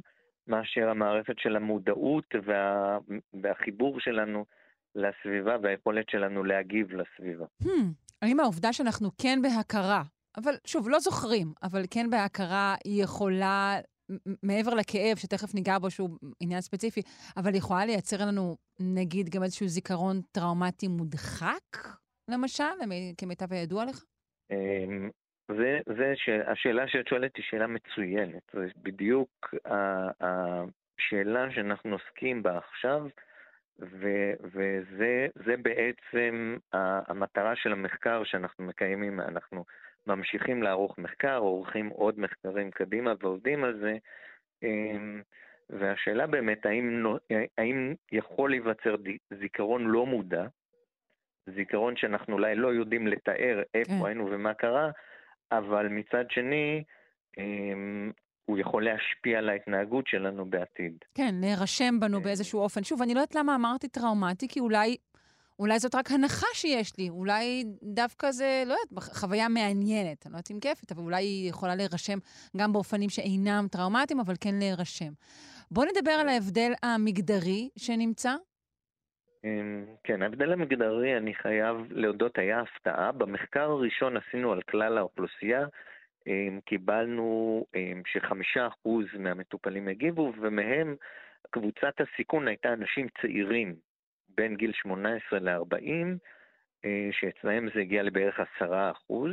מאשר המערכת של המודעות וה, והחיבור שלנו לסביבה והיכולת שלנו להגיב לסביבה. Hmm, האם העובדה שאנחנו כן בהכרה אבל שוב, לא זוכרים, אבל כן בהכרה היא יכולה, מעבר לכאב, שתכף ניגע בו, שהוא עניין ספציפי, אבל היא יכולה לייצר לנו, נגיד, גם איזשהו זיכרון טראומטי מודחק, למשל, כמיטב הידוע לך? אמ, זה, זה השאלה שאת שואלת היא שאלה מצוינת. זה בדיוק השאלה שאנחנו עוסקים בה עכשיו, ו, וזה בעצם המטרה של המחקר שאנחנו מקיימים. אנחנו ממשיכים לערוך מחקר, עורכים עוד מחקרים קדימה ועובדים על זה. אמ, והשאלה באמת, האם, האם יכול להיווצר זיכרון לא מודע, זיכרון שאנחנו אולי לא יודעים לתאר איפה כן. היינו ומה קרה, אבל מצד שני, אמ, הוא יכול להשפיע על ההתנהגות שלנו בעתיד. כן, להירשם בנו באיזשהו אופן. שוב, אני לא יודעת למה אמרתי טראומטי, כי אולי אולי זאת רק הנחה שיש לי, אולי דווקא זה, לא יודעת, חוויה מעניינת, אני לא יודעת אם כיפת, אבל אולי היא יכולה להירשם גם באופנים שאינם טראומטיים, אבל כן להירשם. בואו נדבר על ההבדל המגדרי שנמצא. אמ, כן, ההבדל המגדרי, אני חייב להודות, היה הפתעה. במחקר הראשון עשינו על כלל האוכלוסייה, אמ, קיבלנו אמ, שחמישה אחוז מהמטופלים הגיבו, ומהם קבוצת הסיכון הייתה אנשים צעירים, בין גיל 18 ל-40, אה, שאצלהם זה הגיע לבערך 10 אחוז.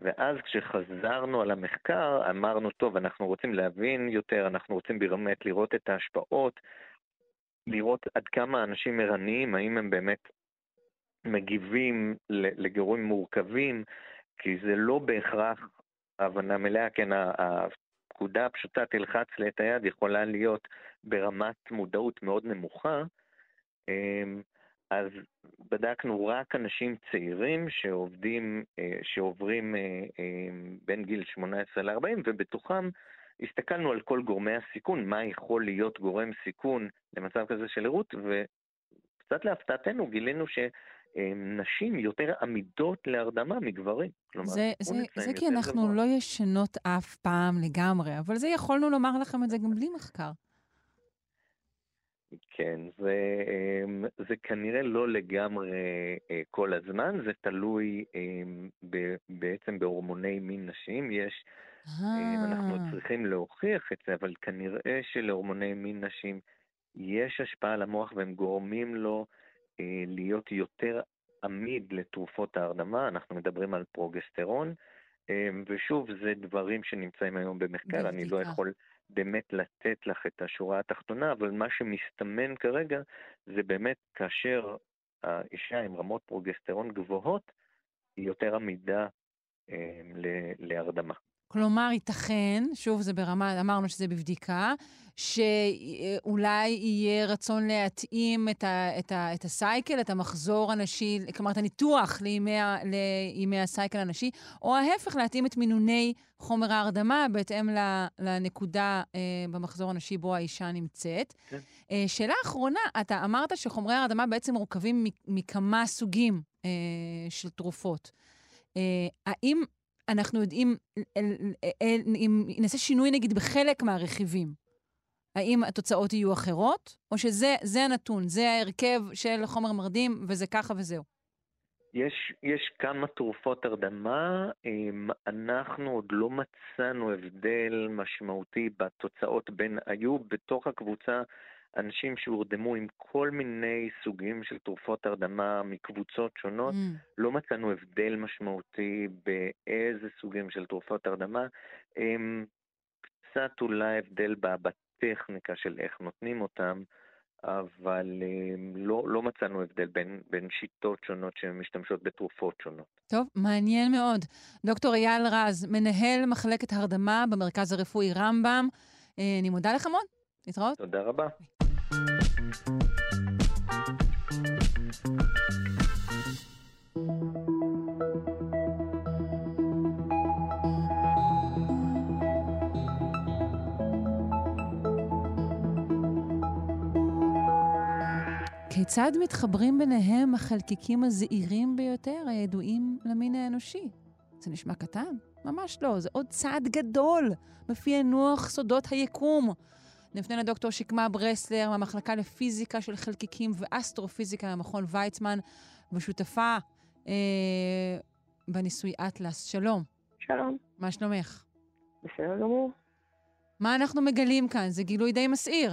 ואז כשחזרנו על המחקר, אמרנו, טוב, אנחנו רוצים להבין יותר, אנחנו רוצים באמת לראות את ההשפעות, לראות עד כמה אנשים ערניים, האם הם באמת מגיבים לגירויים מורכבים, כי זה לא בהכרח הבנה מלאה, כן, הפקודה הפשוטה תלחץ לי את היד יכולה להיות ברמת מודעות מאוד נמוכה, אז בדקנו רק אנשים צעירים שעובדים, אה, שעוברים אה, אמ, בין גיל 18 ל-40, ובתוכם הסתכלנו על כל גורמי הסיכון, מה יכול להיות גורם סיכון למצב כזה של ערות, וקצת להפתעתנו גילינו שנשים יותר עמידות להרדמה מגברים. כלומר, זה, זה, זה כי אנחנו גבוה. לא ישנות אף פעם לגמרי, אבל זה יכולנו לומר לכם את זה גם בלי מחקר. כן, זה, אמ, זה כנראה לא לגמרי אה, כל הזמן, זה תלוי אמ, ב- בעצם בהורמוני מין נשיים. יש, אמ, אנחנו אה, צריכים להוכיח את זה, אבל כנראה שלהורמוני מין נשיים יש השפעה על המוח והם גורמים לו אה, להיות יותר עמיד לתרופות ההרדמה. אנחנו מדברים על פרוגסטרון, אמ, ושוב, זה דברים שנמצאים היום במחקר, אני לא. יכול באמת לתת לך את השורה התחתונה, אבל מה שמסתמן כרגע זה באמת כאשר האישה עם רמות פרוגסטרון גבוהות, היא יותר עמידה אה, להרדמה. כלומר, ייתכן, שוב, זה ברמה, אמרנו שזה בבדיקה, שאולי יהיה רצון להתאים את, ה, את, ה, את ה cycle, את המחזור הנשי, כלומר, את הניתוח לימי, לימי הסייקל הנשי, או ההפך, להתאים את מינוני חומר ההרדמה בהתאם לנקודה אה, במחזור הנשי בו האישה נמצאת. כן. אה, שאלה אחרונה, אתה אמרת שחומרי ההרדמה בעצם מורכבים מכמה סוגים אה, של תרופות. אה, האם אנחנו יודעים, אם נעשה שינוי נגיד בחלק מהרכיבים, האם התוצאות יהיו אחרות, או שזה זה הנתון, זה ההרכב של חומר מרדים וזה ככה וזהו? יש, יש כמה תרופות הרדמה, אנחנו עוד לא מצאנו הבדל משמעותי בתוצאות בין, היו בתוך הקבוצה אנשים שהורדמו עם כל מיני סוגים של תרופות הרדמה מקבוצות שונות, Mm. לא מצאנו הבדל משמעותי באיזה סוגים של תרופות הרדמה, קצת אולי הבדל בטכניקה של איך נותנים אותם, אבל אמ, לא, לא מצאנו הבדל בין, בין שיטות שונות שמשתמשות בתרופות שונות. טוב, מעניין מאוד. דוקטור אייל רז, מנהל מחלקת הרדמה במרכז הרפואי רמב"ם, אה, אני מודה לך מאוד. להתראות. תודה רבה. כיצד מתחברים ביניהם החלקיקים הזעירים ביותר הידועים למין האנושי? זה נשמע קטן? ממש לא, זה עוד צעד גדול בפענוח סודות היקום. נפנה לדוקטור שקמה ברסלר מהמחלקה לפיזיקה של חלקיקים ואסטרופיזיקה במכון ויצמן, ושותפה אה, בניסוי אטלס. שלום, שלום, מה שלומך? בסדר גמור. מה אנחנו מגלים כאן? זה גילוי די מסעיר.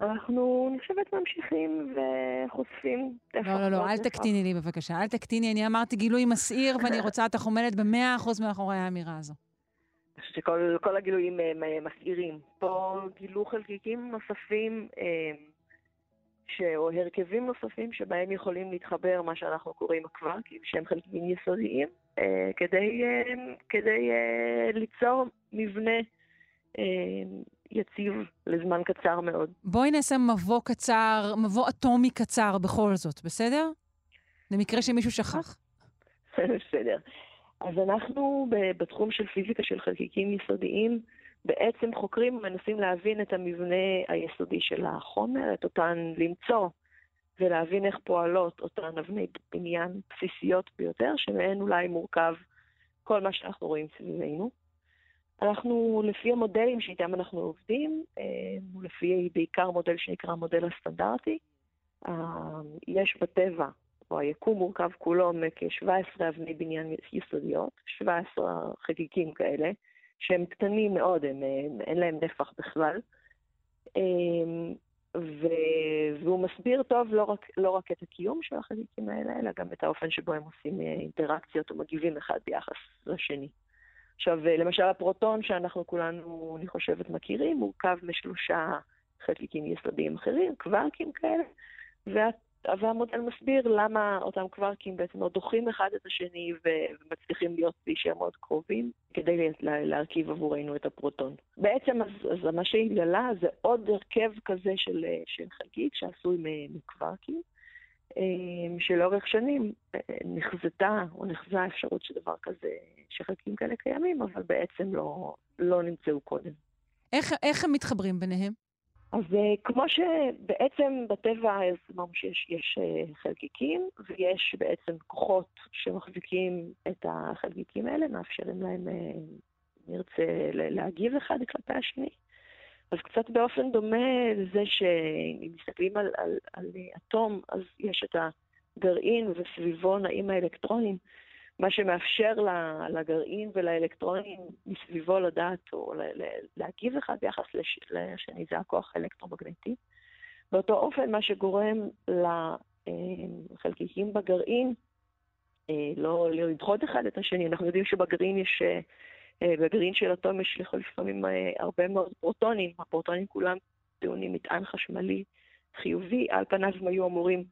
אנחנו, אני חושבת, ממשיכים וחושפים. לא, לא, לא, אל תקטיני לי בבקשה, אל תקטיני. אני אמרתי גילוי מסעיר, ואני רוצה, את עומדת במאה אחוז מאחורי האמירה הזו. אני חושבת שכל כל הגילויים הם אה, מסעירים. פה גילו חלקיקים נוספים, אה, ש... או הרכבים נוספים שבהם יכולים להתחבר מה שאנחנו קוראים הקווארקים, שהם חלקיקים יסודיים, אה, כדי, כדי ליצור מבנה יציב לזמן קצר מאוד. בואי נעשה מבוא קצר, מבוא אטומי קצר בכל זאת, בסדר? למקרה שמישהו שכח. בסדר. אז אנחנו בתחום של פיזיקה של חלקיקים יסודיים, בעצם חוקרים ומנסים להבין את המבנה היסודי של החומר, את אותן למצוא ולהבין איך פועלות אותן אבני בניין בסיסיות ביותר, שמהן אולי מורכב כל מה שאנחנו רואים סביבנו. אנחנו, לפי המודלים שאיתם אנחנו עובדים, אה, לפי בעיקר מודל שנקרא המודל הסטנדרטי. אה, יש בטבע, או היקום מורכב כולו מכ-17 אבני בניין יסודיות, 17 חלקיקים כאלה, שהם קטנים מאוד, הם, הם, אין להם נפח בכלל. אה, ו... והוא מסביר טוב לא רק, לא רק את הקיום של החלקיקים האלה, אלא גם את האופן שבו הם עושים אה, אינטראקציות או מגיבים אחד ביחס לשני. עכשיו, אה, למשל הפרוטון שאנחנו כולנו, אני חושבת, מכירים, מורכב משלושה חלקיקים יסודיים אחרים, קווארקים כאלה, וה, והמודל מסביר למה אותם קווארקים בעצם עוד דוחים אחד את השני ומצליחים להיות, להישאר מאוד קרובים, כדי לה, להרכיב עבורנו את הפרוטון. בעצם אז, אז מה שהתגלה זה עוד הרכב כזה של, אה, של חלקיק שעשוי מקווארקים. אה, שלאורך שנים אה, נחזתה או נחזה האפשרות שדבר כזה, שחלקים כאלה קיימים, אבל בעצם לא, לא נמצאו קודם. איך, איך הם מתחברים ביניהם? אז אה, כמו שבעצם בטבע אמרנו שיש יש אה, חלקיקים ויש בעצם כוחות שמחזיקים את החלקיקים האלה, מאפשרים להם, אה, נרצה, להגיב אחד כלפי השני. אז קצת באופן דומה לזה שאם מסתכלים על, על, על אטום, אז יש את הגרעין וסביבו נעים האלקטרונים. מה שמאפשר לגרעין ולאלקטרונים מסביבו לדעת או להגיב אחד ביחס לשני, זה הכוח האלקטרומגנטי. באותו אופן, מה שגורם לחלקיקים בגרעין אה, לא, לא לדחות אחד את השני. אנחנו יודעים שבגרעין יש, אה, בגרעין של אטום יש לפעמים אה, הרבה מאוד פרוטונים. הפרוטונים כולם טעונים מטען חשמלי חיובי, על פניו הם היו אמורים,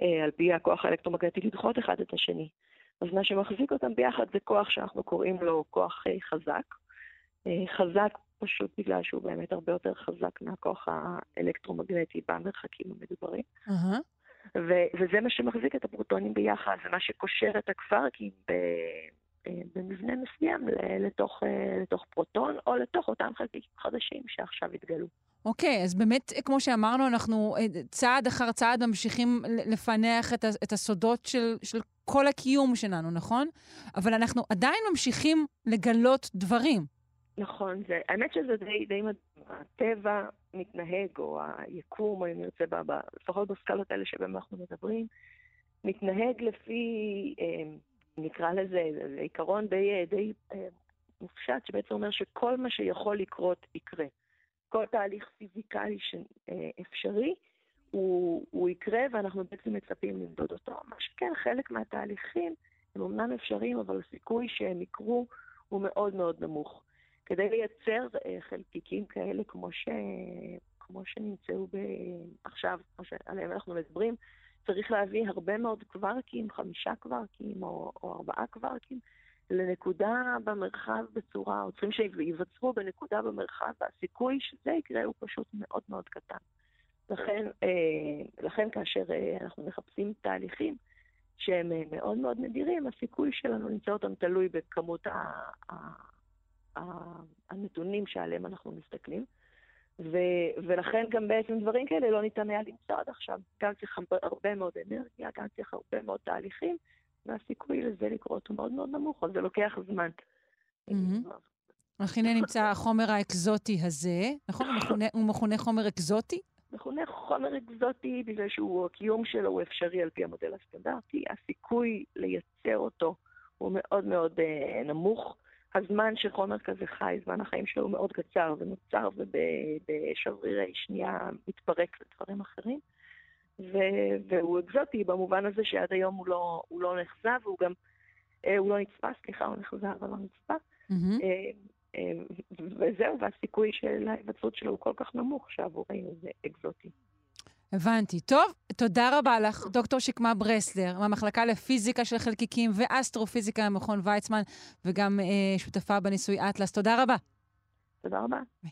על פי הכוח האלקטרומגנטי, לדחות אחד את השני. אז מה שמחזיק אותם ביחד זה כוח שאנחנו קוראים לו כוח אה, חזק. אה, חזק פשוט בגלל שהוא באמת הרבה יותר חזק מהכוח האלקטרומגנטי במרחקים המדוברים. Uh-huh. ו- וזה מה שמחזיק את הפרוטונים ביחד, זה מה שקושר את הקווארקים ב- אה, במבנה מסוים לתוך, לתוך פרוטון או לתוך אותם חלקיקים חדשים שעכשיו התגלו. אוקיי, אז באמת, כמו שאמרנו, אנחנו צעד אחר צעד ממשיכים לפענח את, את הסודות של, של כל הקיום שלנו, נכון? אבל אנחנו עדיין ממשיכים לגלות דברים. נכון, זה, האמת שזה די, די הטבע מתנהג, או היקום, או אם נרצה, לפחות בסקלות האלה שבהם אנחנו מדברים, מתנהג לפי, אה, נקרא לזה, זה עיקרון די, די אה, מופשט, שבעצם אומר שכל מה שיכול לקרות יקרה. כל תהליך פיזיקלי שאפשרי, הוא, הוא יקרה ואנחנו בעצם מצפים למדוד אותו. מה שכן, חלק מהתהליכים הם אמנם אפשריים, אבל הסיכוי שהם יקרו הוא מאוד מאוד נמוך. כדי לייצר אה, חלקיקים כאלה כמו, ש... כמו שנמצאו ב... עכשיו, כמו שעליהם אנחנו מדברים, צריך להביא הרבה מאוד קווארקים, חמישה קווארקים או, או ארבעה קווארקים, לנקודה במרחב בצורה, או צריכים שייווצרו בנקודה במרחב, והסיכוי שזה יקרה הוא פשוט מאוד מאוד קטן. לכן, אה, לכן כאשר אה, אנחנו מחפשים תהליכים שהם אה, מאוד מאוד נדירים, הסיכוי שלנו למצוא אותם תלוי בכמות ה, ה, ה, הנתונים שעליהם אנחנו מסתכלים. ו, ולכן גם בעצם דברים כאלה לא ניתן היה למצוא עד עכשיו. גם צריך הרבה מאוד אנרגיה, גם צריך הרבה מאוד תהליכים, והסיכוי לזה לקרות הוא מאוד מאוד נמוך, אז זה לוקח זמן. אך הנה נמצא החומר האקזוטי הזה, נכון? הוא מכונה חומר אקזוטי? מכונה חומר אקזוטי בגלל שהקיום שלו הוא אפשרי על פי המודל הסטנדרטי, הסיכוי לייצר אותו הוא מאוד מאוד אה, נמוך. הזמן שחומר כזה חי, זמן החיים שלו הוא מאוד קצר ונוצר ובשברירי שנייה מתפרק לדברים אחרים. ו- והוא אקזוטי במובן הזה שעד היום הוא לא, הוא לא נחזה והוא גם, אה, הוא לא נצפה, סליחה, הוא נחזה אבל לא נצפה. Mm-hmm. אה, וזהו, והסיכוי של ההיווצרות שלו הוא כל כך נמוך שעבורנו זה אקזוטי. הבנתי. טוב, תודה רבה לך, דוקטור שקמה ברסלר, מהמחלקה לפיזיקה של חלקיקים ואסטרופיזיקה במכון ויצמן, וגם אה, שותפה בניסוי אטלס. תודה רבה. תודה רבה. ביי.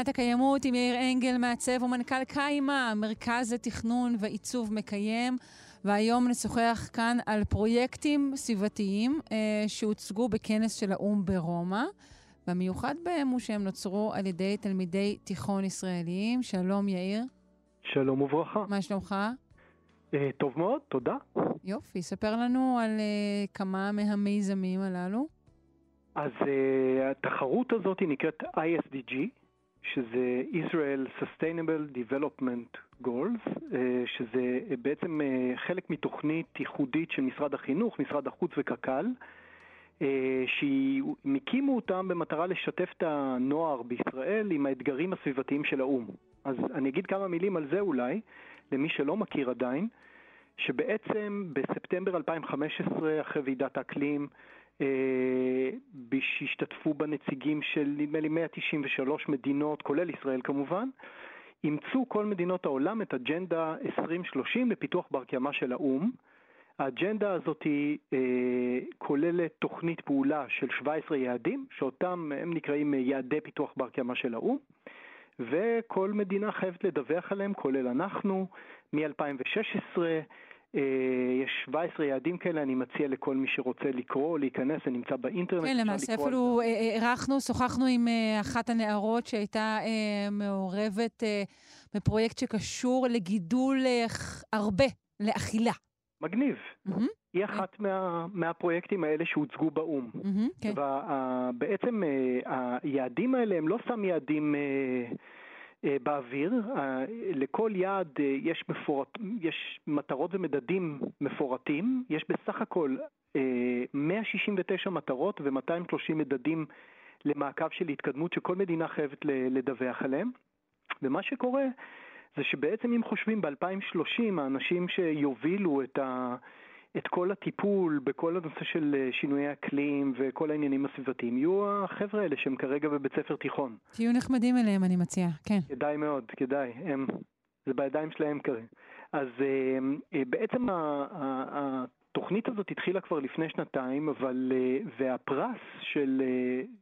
פינת הקיימות עם יאיר אנגל, מעצב ומנכ"ל קיימה, מרכז לתכנון ועיצוב מקיים. והיום נשוחח כאן על פרויקטים סביבתיים אה, שהוצגו בכנס של האו"ם ברומא, והמיוחד בהם הוא שהם נוצרו על ידי תלמידי תיכון ישראליים. שלום, יאיר. שלום וברכה. מה שלומך? אה, טוב מאוד, תודה. יופי, ספר לנו על אה, כמה מהמיזמים הללו. אז uh, התחרות הזאת נקראת ISDG, שזה Israel Sustainable Development Goals, אה, שזה בעצם אה, חלק מתוכנית ייחודית של משרד החינוך, משרד החוץ וקק"ל, אה, שהם הקימו אותם במטרה לשתף את הנוער בישראל עם האתגרים הסביבתיים של האו"ם. אז אני אגיד כמה מילים על זה אולי, למי שלא מכיר עדיין, שבעצם בספטמבר 2015, אחרי ועידת האקלים, אה, שהשתתפו בה נציגים של נדמה לי 193 מדינות, כולל ישראל כמובן, אימצו כל מדינות העולם את אג'נדה 2030 לפיתוח בר קיימא של האו"ם. האג'נדה הזאת היא אה, כוללת תוכנית פעולה של 17 יעדים, שאותם הם נקראים יעדי פיתוח בר קיימא של האו"ם, וכל מדינה חייבת לדווח עליהם, כולל אנחנו, מ-2016. אה, יש 17 יעדים כאלה, אני מציע לכל מי שרוצה לקרוא, להיכנס, זה נמצא באינטרנט. כן, למעשה אפילו אירחנו, שוחחנו עם אה, אחת הנערות שהייתה אה, מעורבת אה, בפרויקט שקשור לגידול אה, הרבה, לאכילה. מגניב. Mm-hmm. היא אחת מה, מהפרויקטים האלה שהוצגו באו"ם. Mm-hmm, כן. ובעצם היעדים האלה הם לא סתם יעדים באוויר, לכל יעד יש, מפורט, יש מטרות ומדדים מפורטים, יש בסך הכל 169 מטרות ו-230 מדדים למעקב של התקדמות שכל מדינה חייבת לדווח עליהם. ומה שקורה זה שבעצם אם חושבים ב-2030 האנשים שיובילו את, ה, את כל הטיפול בכל הנושא של אה, שינויי אקלים וכל העניינים הסביבתיים יהיו החבר'ה האלה שהם כרגע בבית ספר תיכון. תהיו נחמדים אליהם אני מציעה, כן. כדאי מאוד, כדאי, הם, זה בידיים שלהם כרגע. אז אה, אה, בעצם התוכנית הזאת התחילה כבר לפני שנתיים, אבל, והפרס של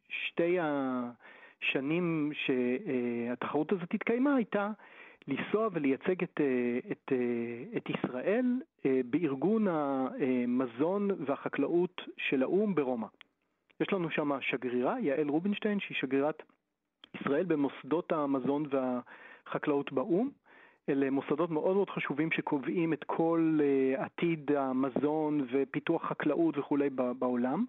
שתי השנים שהתחרות הזאת התקיימה הייתה לנסוע ולייצג את, אה, את, אה, את ישראל אה, בארגון המזון והחקלאות של האו"ם ברומא. יש לנו שם שגרירה, יעל רובינשטיין, שהיא שגרירת ישראל במוסדות המזון והחקלאות באו"ם. אלה מוסדות מאוד מאוד חשובים שקובעים את כל עתיד המזון ופיתוח חקלאות וכולי בעולם.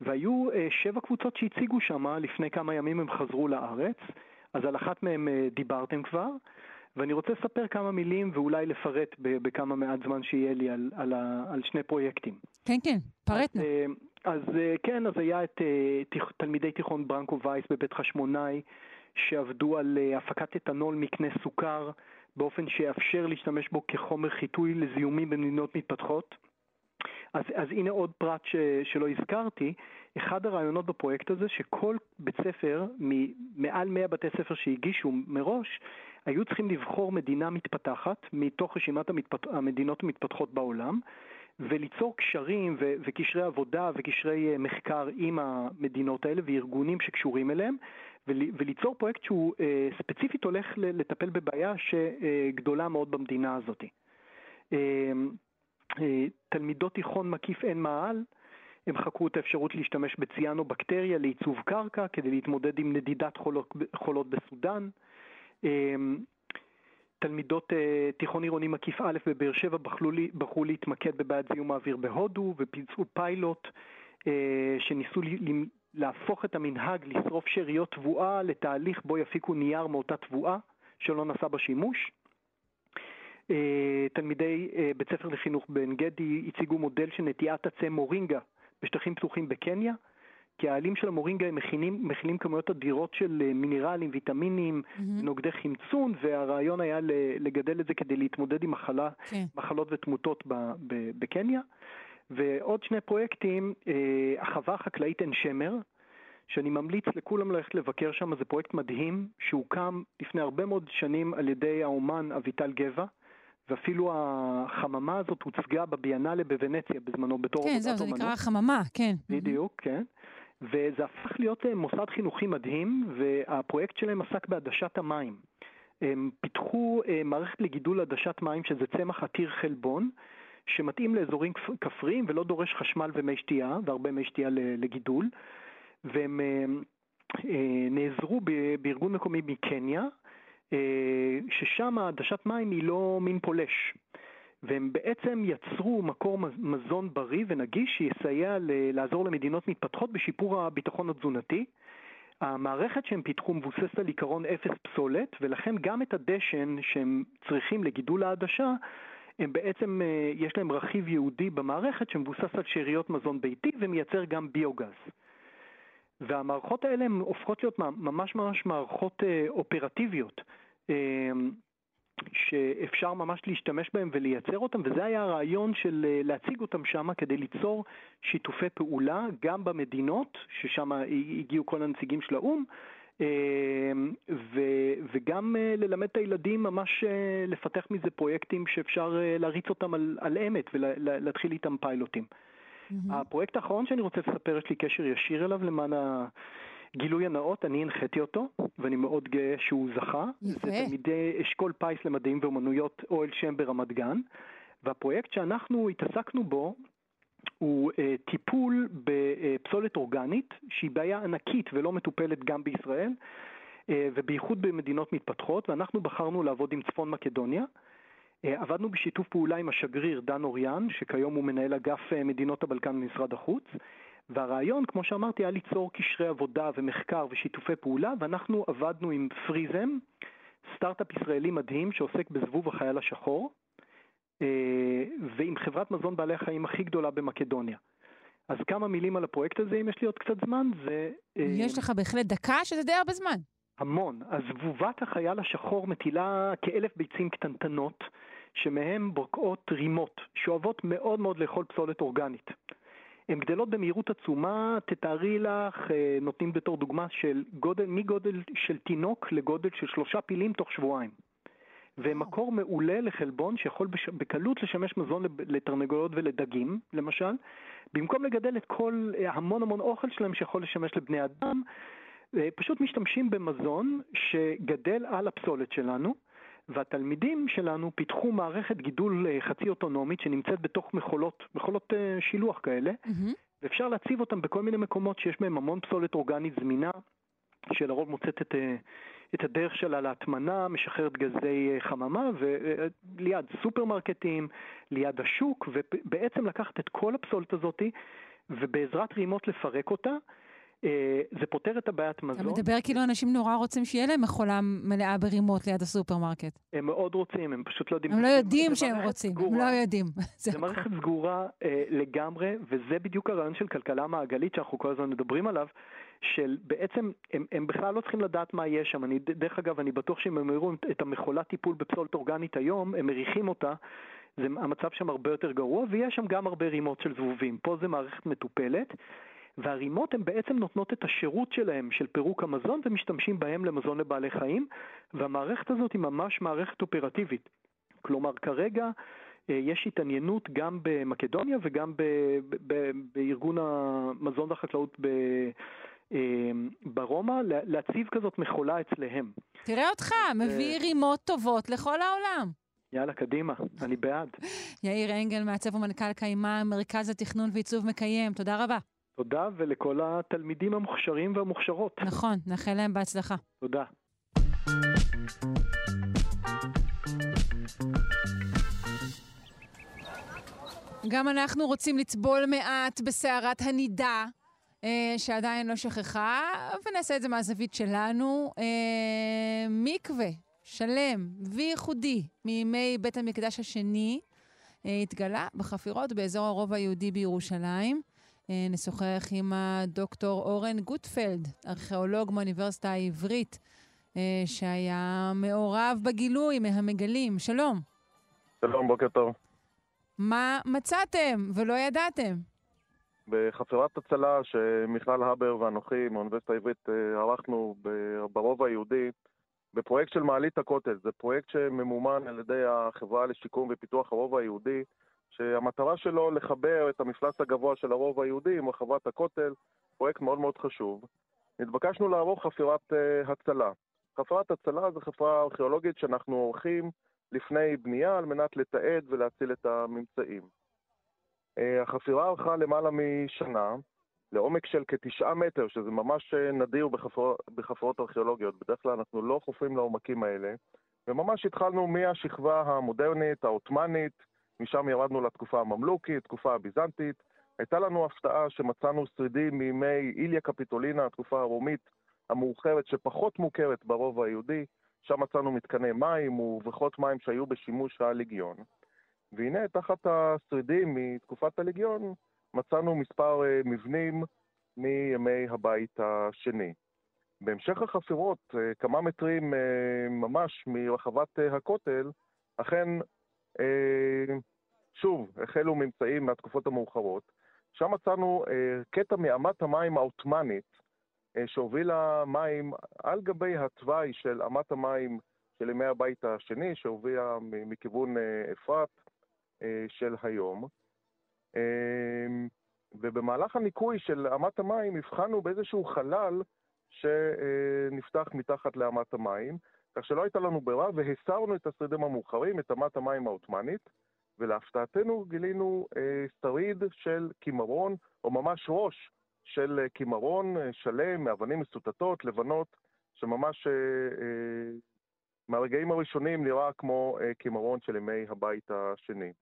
והיו שבע קבוצות שהציגו שם, לפני כמה ימים הם חזרו לארץ. אז על אחת מהן אה, דיברתם כבר, ואני רוצה לספר כמה מילים ואולי לפרט בכמה מעט זמן שיהיה לי על, על, על שני פרויקטים. כן, כן, פרט נא. אז, אה, אז אה, כן, אז היה את תלמידי תיכון ברנקו וייס בבית חשמונאי, שעבדו על הפקת אתנול מקנה סוכר, באופן שיאפשר להשתמש בו כחומר חיטוי לזיהומים במדינות מתפתחות. אז, אז הנה עוד פרט ש, שלא הזכרתי, אחד הרעיונות בפרויקט הזה שכל בית ספר, מעל 100 בתי ספר שהגישו מראש, היו צריכים לבחור מדינה מתפתחת מתוך רשימת המתפת... המדינות המתפתחות בעולם, וליצור קשרים ו- וקשרי עבודה וקשרי אה, מחקר עם המדינות האלה וארגונים שקשורים אליהם, ול- וליצור פרויקט שהוא אה, ספציפית הולך לטפל בבעיה שגדולה מאוד במדינה הזאת. אה, אה, תלמידות תיכון מקיף עין מעל, הם חקרו את האפשרות להשתמש בציאנו-בקטריה לעיצוב קרקע כדי להתמודד עם נדידת חולות, חולות בסודאן. אמ, תלמידות אה, תיכון עירוני מקיף א' בבאר שבע בחרו, להתמקד בבעיית זיהום האוויר בהודו וביצעו פיילוט אה, שניסו להפוך את המנהג לשרוף שאריות תבואה לתהליך בו יפיקו נייר מאותה תבואה שלא נעשה בה שימוש. אה, תלמידי בית ספר לחינוך בעין גדי הציגו מודל של נטיעת עצי מורינגה בשטחים פתוחים בקניה, כי העלים של המורינגה הם מכינים, מכינים כמויות אדירות של אה, מינרלים, ויטמינים, mm-hmm. נוגדי חמצון, והרעיון היה לגדל את זה כדי להתמודד עם מחלה, כן. מחלות ותמותות בקניה. ועוד שני פרויקטים, אה, החווה החקלאית עין שמר, שאני ממליץ לכולם ללכת לבקר שם, זה פרויקט מדהים שהוקם לפני הרבה מאוד שנים על ידי האומן אביטל גבע. ואפילו החממה הזאת הוצגה בביאנלה בוונציה בזמנו בתור כן, זהו, זה נקרא חממה, כן. בדיוק, כן. וזה הפך להיות אה, מוסד חינוכי מדהים, והפרויקט שלהם עסק בעדשת המים. הם פיתחו אה, מערכת לגידול עדשת מים, שזה צמח עתיר חלבון, שמתאים לאזורים כפריים ולא דורש חשמל ומי שתייה, והרבה מי שתייה לגידול. והם אה, נעזרו בארגון מקומי מקניה, ששם עדשת מים היא לא מין פולש. והם בעצם יצרו מקור מזון בריא ונגיש שיסייע לעזור למדינות מתפתחות בשיפור הביטחון התזונתי. המערכת שהם פיתחו מבוססת על עיקרון אפס פסולת, ולכן גם את הדשן שהם צריכים לגידול העדשה, הם בעצם, אה, יש להם רכיב ייעודי במערכת שמבוסס על שאריות מזון ביתי ומייצר גם ביוגז. והמערכות האלה הן הופכות להיות ממש ממש מערכות אה, אופרטיביות. אמ, שאפשר ממש להשתמש בהם ולייצר אותם, וזה היה הרעיון של אה, להציג אותם שם כדי ליצור שיתופי פעולה גם במדינות, ששם הגיעו כל הנציגים של האו"ם, ו- וגם ללמד את הילדים ממש לפתח מזה פרויקטים שאפשר להריץ אותם על, על אמת ולהתחיל איתם פיילוטים. Mm-hmm. הפרויקט האחרון שאני רוצה לספר, יש לי קשר ישיר אליו למען הגילוי הנאות, אני הנחיתי אותו, ואני מאוד גאה שהוא זכה. יפה. זה תלמידי אשכול פיס למדעים ואומנויות אוהל שם ברמת גן, והפרויקט שאנחנו התעסקנו בו הוא אה, טיפול בפסולת אורגנית, שהיא בעיה ענקית ולא מטופלת גם בישראל, אה, ובייחוד במדינות מתפתחות, ואנחנו בחרנו לעבוד עם צפון מקדוניה. אה, עבדנו בשיתוף פעולה עם השגריר דן אוריאן, שכיום הוא מנהל אגף אה, מדינות הבלקן במשרד החוץ, והרעיון, כמו שאמרתי, היה ליצור קשרי עבודה ומחקר ושיתופי פעולה, ואנחנו עבדנו עם פריזם, סטארט-אפ ישראלי מדהים שעוסק בזבוב החייל השחור, אה, ועם חברת מזון בעלי החיים הכי גדולה במקדוניה. אז כמה מילים על הפרויקט הזה, אם יש לי עוד קצת זמן, זה... יש לך בהחלט דקה, שזה די הרבה זמן. המון. הזבובת החייל השחור מטילה כאלף ביצים קטנטנות, שמהם בוקעות רימות, שאוהבות מאוד מאוד לאכול פסולת אורגנית. הן גדלות במהירות עצומה, תתארי לך, אה, נותנים בתור דוגמה של גודל, מגודל של תינוק לגודל של שלושה פילים תוך שבועיים. ומקור מעולה לחלבון שיכול בש... בקלות לשמש מזון לתרנגולות ולדגים, למשל, במקום לגדל את כל אה, המון המון אוכל שלהם שיכול לשמש לבני אדם, אה, פשוט משתמשים במזון שגדל על הפסולת שלנו. והתלמידים שלנו פיתחו מערכת גידול אה, חצי אוטונומית שנמצאת בתוך מכולות, מכולות אה, שילוח כאלה, mm-hmm. ואפשר להציב אותם בכל מיני מקומות שיש בהם המון פסולת אורגנית זמינה, שלרוב מוצאת את, אה, את הדרך שלה להטמנה, משחררת גזי חממה, וליד סופרמרקטים, ליד השוק, ובעצם לקחת את כל הפסולת הזאת ובעזרת רימות לפרק אותה. אה, זה פותר את הבעיית מזון. אתה מדבר כאילו אנשים נורא רוצים שיהיה להם מכולה מלאה ברימות ליד הסופרמרקט. הם מאוד רוצים, הם פשוט לא יודעים. הם לא יודעים שהם רוצים, הם לא יודעים. זה מערכת סגורה אה, לגמרי, וזה בדיוק הרעיון של כלכלה מעגלית שאנחנו כל הזמן מדברים עליו, של בעצם, הם, הם בכלל לא צריכים לדעת מה יש שם. אני, דרך אגב, אני בטוח שאם הם יראו את המכולת טיפול בפסולת אורגנית היום, הם מריחים אותה. זה, המצב שם הרבה יותר גרוע, ויש שם גם הרבה רימות של זבובים. פה זה מערכת מטופלת. והרימות הן בעצם נותנות את השירות שלהם של פירוק המזון ומשתמשים בהם למזון לבעלי חיים, והמערכת הזאת היא ממש מערכת אופרטיבית. כלומר, כרגע אה, יש התעניינות גם במקדוניה וגם ב, ב, ב, בארגון המזון והחקלאות ב... אה, ברומא, להציב כזאת מכולה אצלהם. תראה אותך, מביא רימות טובות לכל העולם. יאללה, קדימה, אני בעד. יאיר אנגל, מעצב ומנכ"ל קיימה, מרכז התכנון ועיצוב מקיים, תודה רבה. תודה, ולכל התלמידים המוכשרים והמוכשרות. נכון, נאחל להם בהצלחה. תודה. גם אנחנו רוצים לטבול מעט בסערת הנידה, אה, שעדיין לא שכחה, ונעשה את זה מהזווית שלנו. אה, מקווה שלם וייחודי מימי בית המקדש השני אה, התגלה בחפירות באזור הרובע היהודי בירושלים. אה, נשוחח עם הדוקטור אורן גוטפלד, ארכיאולוג מהאוניברסיטה העברית, אה, שהיה מעורב בגילוי מהמגלים. שלום. שלום, בוקר טוב. מה מצאתם ולא ידעתם? בחפירת הצלה שמכלל הבר ואנוכי מהאוניברסיטה העברית אה, ערכנו ברובע היהודי בפרויקט של מעלית הכותל. זה פרויקט שממומן על ידי החברה לשיקום ופיתוח הרובע היהודי, שהמטרה שלו לחבר את המפלס הגבוה של הרוב היהודי עם רחבת הכותל, פרויקט מאוד מאוד חשוב. נתבקשנו לערוך חפירת uh, הצלה. חפירת הצלה זו חפירה ארכיאולוגית שאנחנו עורכים לפני בנייה על מנת לתעד ולהציל את הממצאים. Uh, החפירה ארכה למעלה משנה, לעומק של כתשעה מטר, שזה ממש אה, נדיר בחפר... בחפירות ארכיאולוגיות. בדרך כלל אנחנו לא חופרים לעומקים האלה, וממש התחלנו מהשכבה המודרנית, העות'מאנית, משם ירדנו לתקופה הממלוכית, תקופה הביזנטית. הייתה לנו הפתעה שמצאנו שרידים מימי איליה קפיטולינה, התקופה הרומית המאוחרת שפחות מוכרת ברובע היהודי. שם מצאנו מתקני מים ובריכות מים שהיו בשימוש הלגיון. והנה, תחת השרידים מתקופת הלגיון, מצאנו מספר אה, מבנים מימי הבית השני. בהמשך החפירות, אה, כמה מטרים אה, ממש מרחבת הכותל, אכן שוב, החלו ממצאים מהתקופות המאוחרות. שם מצאנו אה, קטע מאמת המים העות'מאנית, אה, שהובילה מים על גבי התוואי של אמת המים של ימי הבית השני, שהובילה מכיוון אה, אפרת של היום. ובמהלך הניקוי של אמת המים הבחנו באיזשהו חלל שנפתח מתחת לאמת המים, כך שלא הייתה לנו ברירה והסרנו את השרידים המאוחרים, את אמת המים העות'מאנית, ולהפתעתנו גילינו אה, שריד של קימרון, או ממש ראש של אה, קימרון אה, שלם, מאבנים מסוטטות, לבנות, שממש אה, אה, מהרגעים הראשונים נראה כמו אה, קימרון של ימי הבית השני.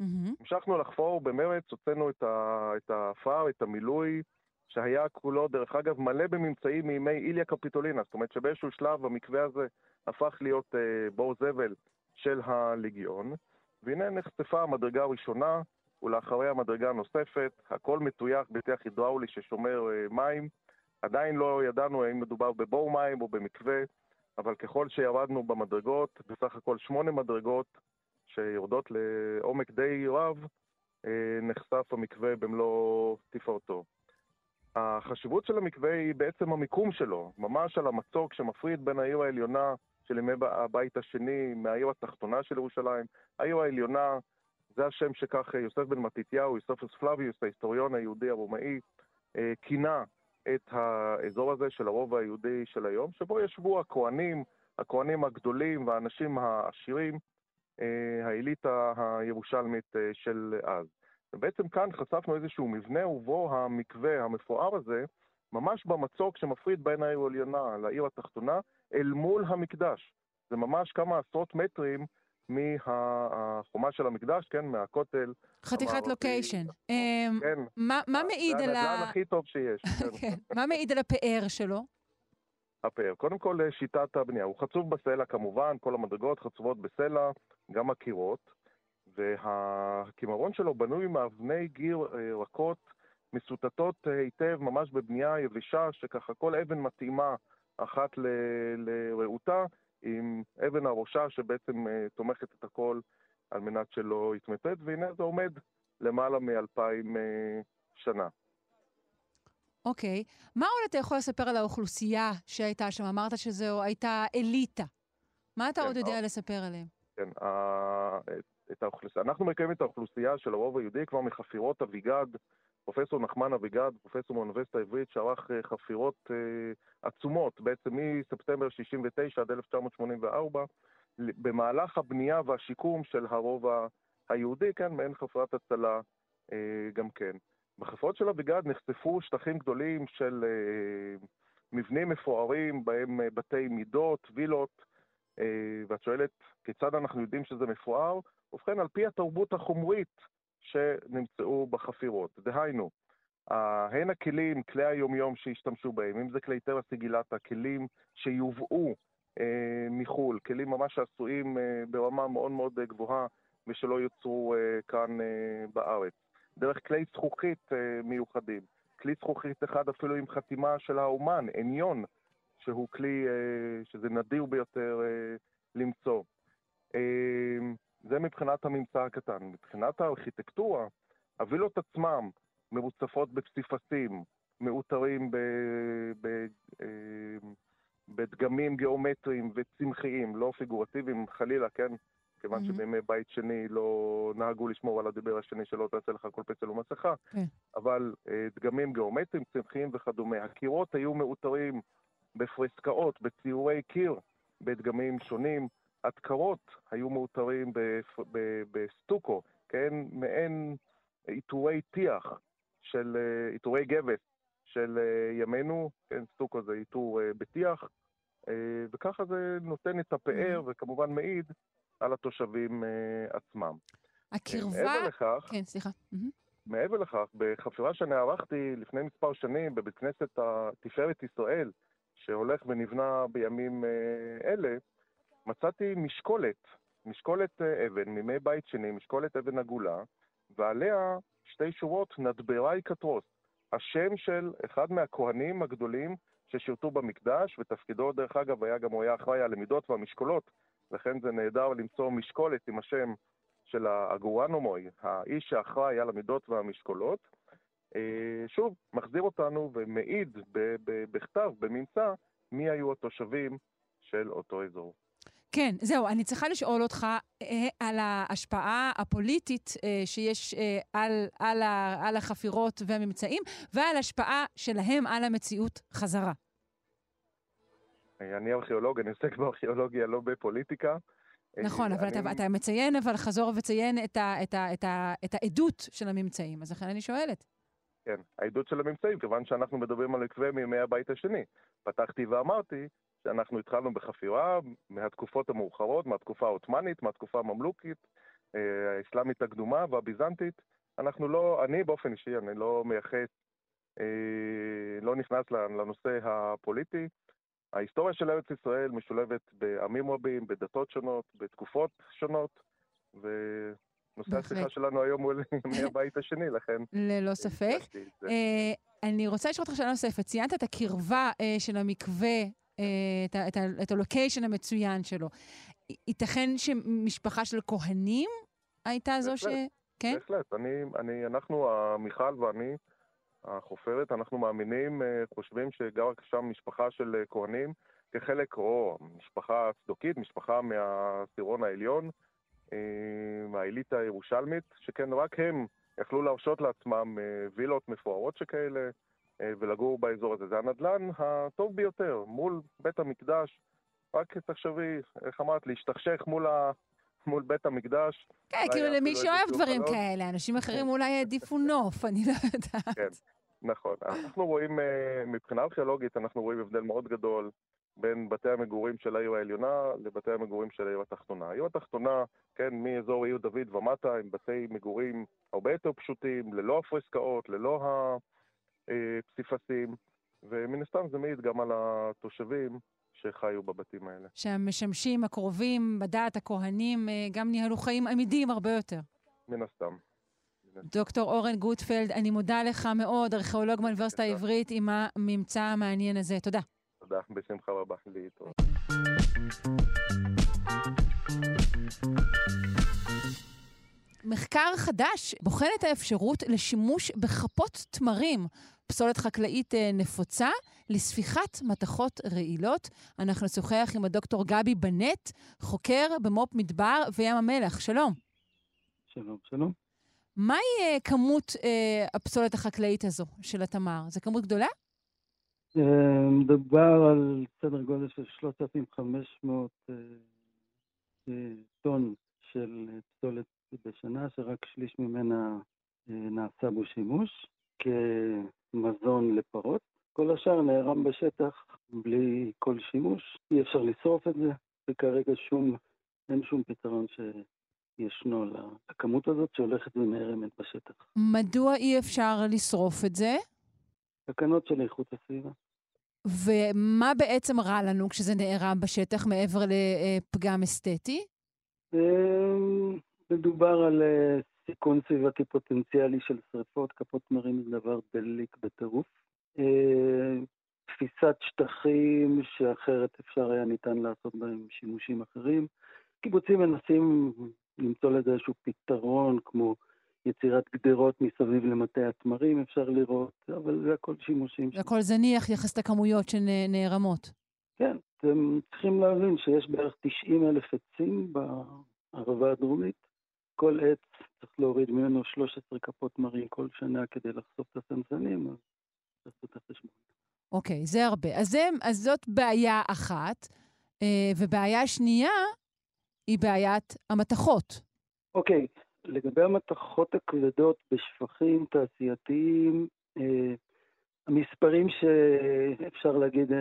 Mm-hmm. המשכנו לחפור במרץ, הוצאנו את, ה, את העפר, את המילוי, שהיה כולו, דרך אגב, מלא בממצאים מימי איליה קפיטולינה, זאת אומרת שבאיזשהו שלב המקווה הזה הפך להיות אה, בור זבל של הליגיון, והנה נחשפה המדרגה הראשונה, ולאחריה מדרגה נוספת, הכל מטויח בטיח הידראולי ששומר אה, מים. עדיין לא ידענו האם מדובר בבור מים או במקווה, אבל ככל שירדנו במדרגות, בסך הכל שמונה מדרגות שיורדות לעומק די רב, אה, נחשף המקווה במלוא תפארתו. החשיבות של המקווה היא בעצם המיקום שלו, ממש על המצוק שמפריד בין העיר העליונה של ימי הבית השני מהעיר התחתונה של ירושלים. העיר העליונה, זה השם שכך יוסף בן מתתיהו, יוספוס פלביוס, ההיסטוריון היהודי הרומאי, אה, כינה את האזור הזה של הרובע היהודי של היום, שבו ישבו הכוהנים, הכוהנים הגדולים והאנשים העשירים, אה, האליטה הירושלמית אה, של אז. ובעצם כאן חשפנו איזשהו מבנה ובו המקווה המפואר הזה, ממש במצוק שמפריד בין העיר העליונה לעיר התחתונה, אל מול המקדש. זה ממש כמה עשרות מטרים מהחומה של המקדש, כן, מהכותל. חתיכת לוקיישן. אמ, כן. מה מעיד על ה... זה הנדל"ן הכי טוב שיש. כן. מה מעיד על הפאר שלו? הפאר. קודם כל, שיטת הבנייה. הוא חצוב בסלע כמובן, כל המדרגות חצובות בסלע, גם הקירות. והקימרון שלו בנוי מאבני גיר אה, רכות, מסוטטות אה, היטב, ממש בבנייה יבשה, שככה כל אבן מתאימה אחת לרעותה, עם אבן הראשה שבעצם אה, תומכת את הכל על מנת שלא יתמוטט, והנה זה עומד למעלה מאלפיים שנה. אוקיי. Okay. מה עוד אתה יכול לספר על האוכלוסייה שהייתה שם? אמרת שזו הייתה אליטה. מה אתה כן, עוד יודע לספר עליהם? כן, את האוכלוסייה. אנחנו מקיימים את האוכלוסייה של הרוב היהודי כבר מחפירות אביגד, פרופסור נחמן אביגד, פרופסור מאוניברסיטה העברית, שערך אה, חפירות אה, עצומות, בעצם מספטמבר 69' עד 1984, במהלך הבנייה והשיקום של הרוב היהודי, כן, מעין חפירת הצלה אה, גם כן. בחפירות של אביגד נחשפו שטחים גדולים של מבנים מפוארים, בהם בתי מידות, וילות, ואת שואלת כיצד אנחנו יודעים שזה מפואר? ובכן, על פי התרבות החומרית שנמצאו בחפירות. דהיינו, הן הכלים, כלי היומיום שהשתמשו בהם, אם זה כלי טבע סיגילטה, כלים שיובאו אה, מחו"ל, כלים ממש עשויים אה, ברמה מאוד מאוד גבוהה ושלא יוצרו אה, כאן אה, בארץ. דרך כלי זכוכית אה, מיוחדים. כלי זכוכית אחד אפילו עם חתימה של האומן, עניון, שהוא כלי אה, שזה נדיר ביותר אה, למצוא. אה, זה מבחינת הממצא הקטן. מבחינת הארכיטקטורה, הווילות עצמם מרוצפות בפסיפסים, מאותרים ב, ב, אה, בדגמים גיאומטריים וצמחיים, לא פיגורטיביים חלילה, כן? כיוון mm-hmm. שבימי בית שני לא נהגו לשמור על הדיבר השני שלא תעשה לך כל פצל ומסכה, okay. כן. אבל אה, דגמים גיאומטריים, צמחיים וכדומה. הקירות היו מאותרים בפרסקאות, בציורי קיר, בדגמים שונים. הדקרות היו מאותרים בסטוקו, כן, מעין עיטורי טיח של, אה, עיטורי גבס של אה, ימינו, כן, סטוקו זה עיטור אה, בטיח, וככה זה נותן את הפאר mm-hmm. וכמובן מעיד על התושבים עצמם. הקרבה... מעבר לכך, כן, סליחה. Mm-hmm. מעבר לכך, בחפירה שאני ערכתי לפני מספר שנים בבית כנסת תפארת ישראל, שהולך ונבנה בימים אלה, מצאתי משקולת, משקולת אה, אבן מימי בית שני, משקולת אבן עגולה, ועליה שתי שורות נדברי קטרוס, השם של אחד מהכהנים הגדולים ששירתו במקדש, ותפקידו דרך אגב היה גם, הוא היה אחראי על המידות והמשקולות, לכן זה נהדר למצוא משקולת עם השם של האגורנומוי, האיש שאחראי על המידות והמשקולות. אה, שוב, מחזיר אותנו ומעיד בכתב, בממצא, מי היו התושבים של אותו אזור. כן, זהו, אני צריכה לשאול אותך אה, על ההשפעה הפוליטית אה, שיש אה, על, על, ה, על החפירות והממצאים, ועל השפעה שלהם על המציאות חזרה. אני ארכיאולוג, אני עוסק בארכיאולוגיה, לא בפוליטיקה. נכון, אבל אני... אתה, אתה מציין, אבל חזור וציין את, ה, את, ה, את, ה, את העדות של הממצאים, אז לכן אני שואלת. כן, העדות של הממצאים, כיוון שאנחנו מדברים על עקבי מימי הבית השני. פתחתי ואמרתי שאנחנו התחלנו בחפירה מהתקופות המאוחרות, מהתקופה העות'מאנית, מהתקופה הממלוכית, אה, האסלאמית הקדומה והביזנטית. אנחנו לא, אני באופן אישי, אני לא מייחס, אה, לא נכנס לנושא הפוליטי. ההיסטוריה של ארץ ישראל משולבת בעמים רבים, בדתות שונות, בתקופות שונות, ונושא השיחה שלנו היום הוא מהבית השני, לכן... ללא ספק. אה, אני רוצה לשאול אותך שאלה נוספת. ציינת את הקרבה של המקווה את, הלוקיישן המצוין שלו. ייתכן שמשפחה של כהנים הייתה זו ש... כן? בהחלט. אני, אני, אנחנו, מיכל ואני, החופרת, אנחנו מאמינים, אה, חושבים שגרה שם משפחה של אה, כהנים כחלק, או משפחה צדוקית, משפחה מהעשירון העליון, אה, מהאליטה הירושלמית, שכן רק הם יכלו להרשות לעצמם וילות מפוארות שכאלה, ולגור באזור הזה. זה הנדל"ן הטוב ביותר, מול בית המקדש. רק תחשבי, איך אמרת, להשתכשך מול ה... מול בית המקדש. כן, כאילו למי שאוהב דברים כאלה, אנשים אחרים אולי העדיפו נוף, אני לא יודעת. כן, נכון. אנחנו רואים, אה, מבחינה ארכיאולוגית, אנחנו רואים הבדל מאוד גדול בין בתי המגורים של העיר העליונה לבתי המגורים של העיר התחתונה. העיר התחתונה, כן, מאזור עיר דוד ומטה, הם בתי מגורים הרבה יותר פשוטים, ללא הפרסקאות, ללא הפסיפסים, ומן הסתם זה מעיד גם על התושבים שחיו בבתים האלה. שהמשמשים הקרובים בדת, הכהנים, אה, גם ניהלו חיים עמידים הרבה יותר. מן הסתם. דוקטור אורן גוטפלד, אני מודה לך מאוד, ארכיאולוג באוניברסיטה העברית, עם הממצא המעניין הזה. תודה. תודה, בשמחה רבה. להתראות. מחקר חדש בוחן את האפשרות לשימוש בכפות תמרים, פסולת חקלאית אה, נפוצה, לספיחת מתכות רעילות. אנחנו נשוחח עם הדוקטור גבי בנט, חוקר במו"פ מדבר וים המלח. שלום. שלום, שלום. מהי אה, כמות אה, הפסולת החקלאית הזו של התמר? זו כמות גדולה? אה, מדובר על סדר גודל של 3,500 אה, אה, טון של פסולת בשנה, שרק שליש ממנה נעשה בו שימוש כמזון לפרות. כל השאר נערם בשטח בלי כל שימוש, אי אפשר לשרוף את זה, וכרגע שום, אין שום פתרון שישנו לכמות הזאת שהולכת ונערמת בשטח. מדוע אי אפשר לשרוף את זה? תקנות של איכות הסביבה. ומה בעצם רע לנו כשזה נערם בשטח מעבר לפגם אסתטי? אמ, מדובר על אה, סיכון סביבתי פוטנציאלי של שריפות, כפות תמרים זה דבר דליק בטירוף. אה, תפיסת שטחים שאחרת אפשר היה ניתן לעשות בהם שימושים אחרים. קיבוצים מנסים למצוא לזה איזשהו פתרון, כמו יצירת גדרות מסביב למטה התמרים, אפשר לראות, אבל זה הכל שימושים. זה הכל זניח יחס לכמויות שנערמות. כן, אתם צריכים להבין שיש בערך 90 אלף עצים בערבה הדרומית. כל עץ צריך להוריד ממנו 13 כפות תמרים כל שנה כדי לחשוף את הסנסנים, אז לעשות את החשבון. אוקיי, okay, זה הרבה. אז, זה, אז זאת בעיה אחת, אה, ובעיה שנייה היא בעיית המתכות. אוקיי, okay, לגבי המתכות הכבדות בשפכים תעשייתיים, אה, המספרים שאפשר להגיד אה,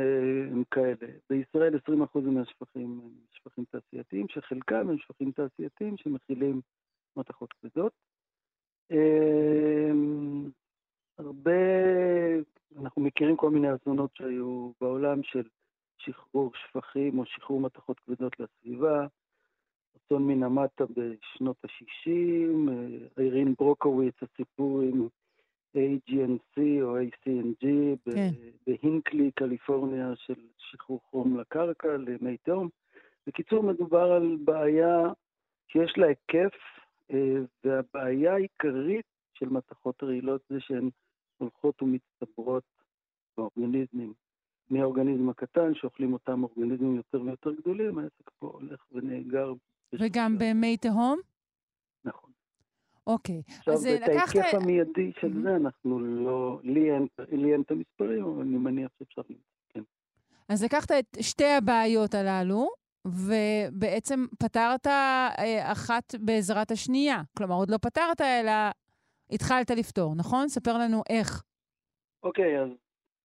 הם כאלה. בישראל 20% מהשפכים הם שפכים תעשייתיים, שחלקם הם שפכים תעשייתיים שמכילים מתכות כבדות. אה, הרבה, אנחנו מכירים כל מיני אסונות שהיו בעולם של שחרור שפכים או שחרור מתכות כבדות לסביבה. אסון מנמטה בשנות ה-60, אירין ברוקוויץ, הסיפור עם AGNC או ACNG כן. בהינקלי, קליפורניה, של שחרור חום לקרקע, למי תהום. בקיצור, מדובר על בעיה שיש לה היקף, אה, והבעיה העיקרית של מתכות רעילות זה שהן הולכות ומצטברות באורגניזמים. מהאורגניזם הקטן, שאוכלים אותם אורגניזמים יותר ויותר גדולים, העסק פה הולך ונאגר. וגם במי תהום? נכון. אוקיי. עכשיו, אז את לקחת... ההיקף המיידי של Mhm. זה, אנחנו לא, לי אין, לי אין את המספרים, אבל אני מניח שאפשר למצוא, כן. אז לקחת את שתי הבעיות הללו, ובעצם פתרת אה, אחת בעזרת השנייה. כלומר, עוד לא פתרת, אלא התחלת לפתור, נכון? ספר לנו איך. אוקיי, אז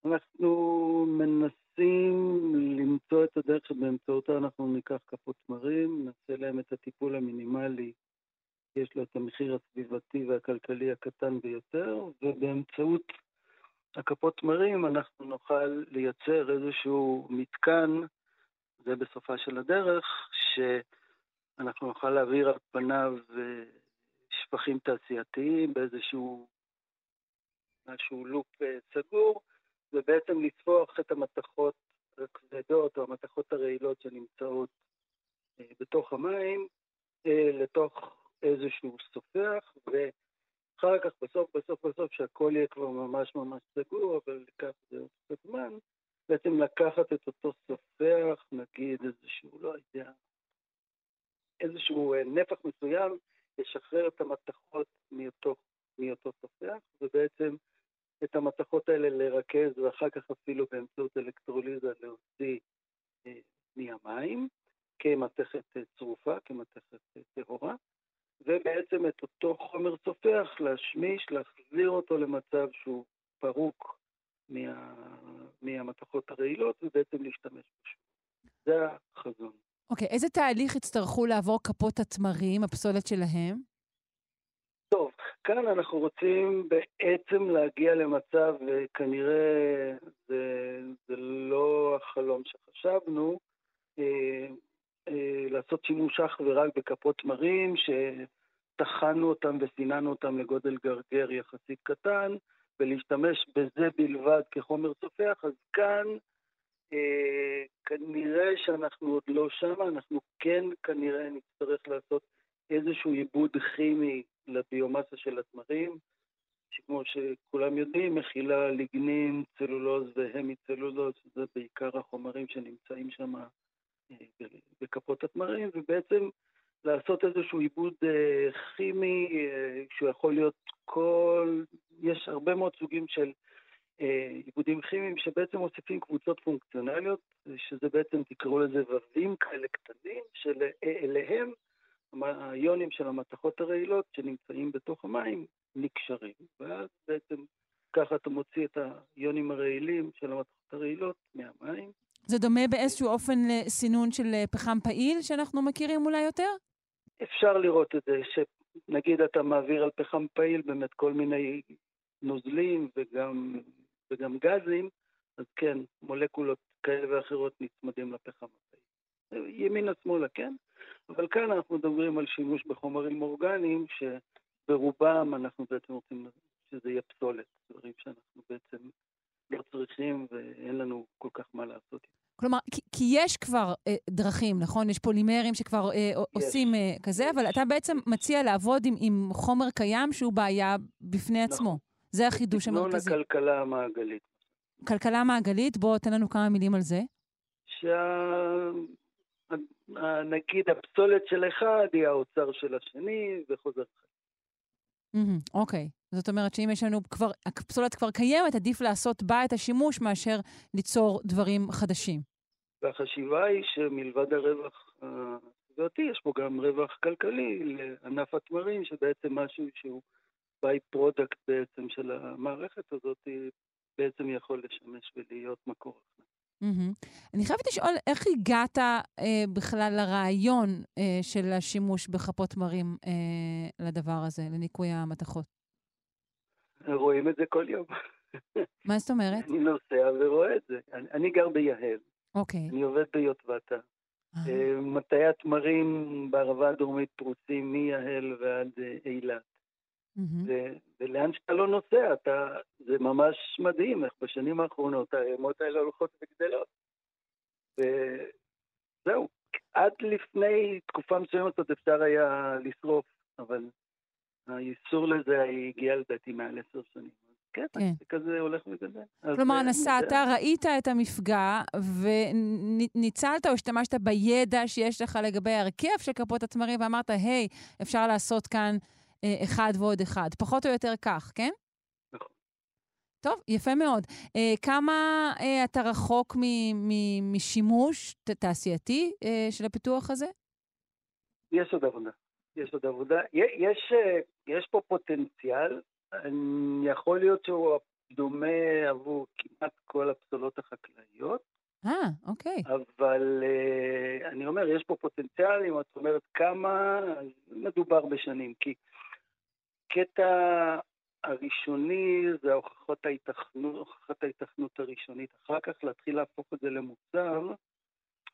אנחנו מנסים למצוא את הדרך שבאמצעותה אנחנו ניקח כפות תמרים, נעשה להם את הטיפול המינימלי, יש לו את המחיר הסביבתי והכלכלי הקטן ביותר, ובאמצעות הכפות תמרים אנחנו נוכל לייצר איזשהו מתקן, זה בסופה של הדרך, שאנחנו נוכל להעביר על פניו אה, שפכים תעשייתיים באיזשהו משהו לופ אה, סגור, ובעצם לצפוח את המתכות הכבדות או המתכות הרעילות שנמצאות אה, בתוך המים לתוך איזשהו סופח, ואחר כך בסוף בסוף בסוף שהכל יהיה כבר ממש ממש סגור, אבל לקח זה עוד קצת זמן, בעצם לקחת את אותו סופח, נגיד איזשהו, לא יודע, איזשהו אה, נפח מסוים, לשחרר את המתכות מאותו, מאותו סופח, ובעצם את המתכות האלה לרכז, ואחר כך אפילו באמצעות אלקטרוליזה להוציא אה, מהמים, כמתכת אה, צרופה, כמתכת אה, טהורה, ובעצם את אותו חומר סופח להשמיש, להחזיר אותו למצב שהוא פרוק מה, מהמתכות הרעילות, ובעצם להשתמש בו. שוב. זה החזון. אוקיי, איזה תהליך יצטרכו לעבור כפות התמרים, הפסולת שלהם? טוב, כאן אנחנו רוצים בעצם להגיע למצב, וכנראה זה, זה לא החלום שחשבנו, אה, אה, לעשות שימוש אך ורק בכפות תמרים, שטחנו אותם וסיננו אותם לגודל גרגר יחסית קטן, ולהשתמש בזה בלבד כחומר סופח, אז כאן אה, כנראה שאנחנו עוד לא שם, אנחנו כן כנראה נצטרך לעשות איזשהו עיבוד כימי לביומאסה של התמרים, שכמו שכולם יודעים, מכילה ליגנין, צלולוז והמיצלולוז, שזה בעיקר החומרים שנמצאים שם אה, בכפות התמרים, ובעצם לעשות איזשהו עיבוד אה, כימי, אה, שהוא יכול להיות כל... יש הרבה מאוד סוגים של עיבודים כימיים שבעצם מוסיפים קבוצות פונקציונליות, שזה בעצם, תקראו לזה ווים כאלה קטנים, שאליהם האיונים של המתכות הרעילות שנמצאים בתוך המים נקשרים, ואז בעצם ככה אתה מוציא את האיונים הרעילים של המתכות הרעילות מהמים. זה דומה באיזשהו אופן לסינון של אה, פחם פעיל, שאנחנו מכירים אולי יותר? אפשר לראות את זה, שנגיד אתה מעביר על פחם פעיל באמת כל מיני נוזלים וגם, וגם גזים, אז כן, מולקולות כאלה ואחרות נצמדים לפחם הפעיל. ימינה-שמאלה, כן? אבל כאן אנחנו מדברים על שימוש בחומרים אורגניים, שברובם אנחנו בעצם רוצים שזה יהיה פסולת, דברים שאנחנו בעצם לא צריכים ואין לנו כל כך מה לעשות. כלומר, כי, כי יש כבר אה, דרכים, נכון? יש פולימרים שכבר אה, יש. עושים אה, כזה, יש. אבל אתה בעצם מציע לעבוד עם, עם חומר קיים שהוא בעיה בפני נכון. עצמו. זה החידוש המרכזי. תכנון הכלכלה המעגלית. כלכלה מעגלית, בוא תן לנו כמה מילים על זה. שה... נגיד הפסולת של אחד היא האוצר של השני, וחוזר חיים. אוקיי. זאת אומרת שאם יש לנו כבר, הפסולת כבר קיימת, עדיף לעשות בה את השימוש מאשר ליצור דברים חדשים. והחשיבה היא שמלבד הרווח הסביבתי, יש פה גם רווח כלכלי לענף התמרים, שבעצם משהו שהוא by-product בעצם של המערכת הזאת, בעצם יכול לשמש ולהיות מקור הכנסה. Mm-hmm. אני חייבת לשאול, איך הגעת אה, בכלל לרעיון אה, של השימוש בכפות תמרים אה, לדבר הזה, לניקוי המתכות? רואים את זה כל יום. מה זאת אומרת? אני נוסע ורואה את זה. אני, אני גר ביהל. אוקיי. אני עובד ביוטבתה. אה. מטעי התמרים בערבה הדרומית פרוסים מיהל ועד אילת. Mm-hmm. ו- ולאן שאתה לא נוסע, אתה, זה ממש מדהים איך בשנים האחרונות הערימות האלה הולכות וגדלות. וזהו, עד לפני תקופה מסוימת עוד אפשר היה לשרוף, אבל האיסור לזה הגיע לדעתי מעל עשר שנים. כן, כן. זה כזה הולך וגדל. כלומר, נסעת. ראית את המפגע, וניצלת או השתמשת בידע שיש לך לגבי ההרכב של כפות התמרים, ואמרת, היי, אפשר לעשות כאן אחד ועוד אחד. פחות או יותר כך, כן? נכון. טוב, יפה מאוד. אה, כמה אה, אתה רחוק מ- מ- משימוש ת- תעשייתי אה, של הפיתוח הזה? יש עוד עבודה. יש עוד עבודה. יש, אה, יש פה פוטנציאל, אני- יכול להיות שהוא דומה עבור כמעט כל הפסולות החקלאיות, אה, אוקיי. אבל אה, אני אומר, יש פה פוטנציאל, אם את אומרת כמה, מדובר בשנים, כי קטע הראשוני זה הוכחות ההיתכנות, הוכחת ההיתכנות הראשונית. אחר כך להתחיל להפוך את זה למוצר,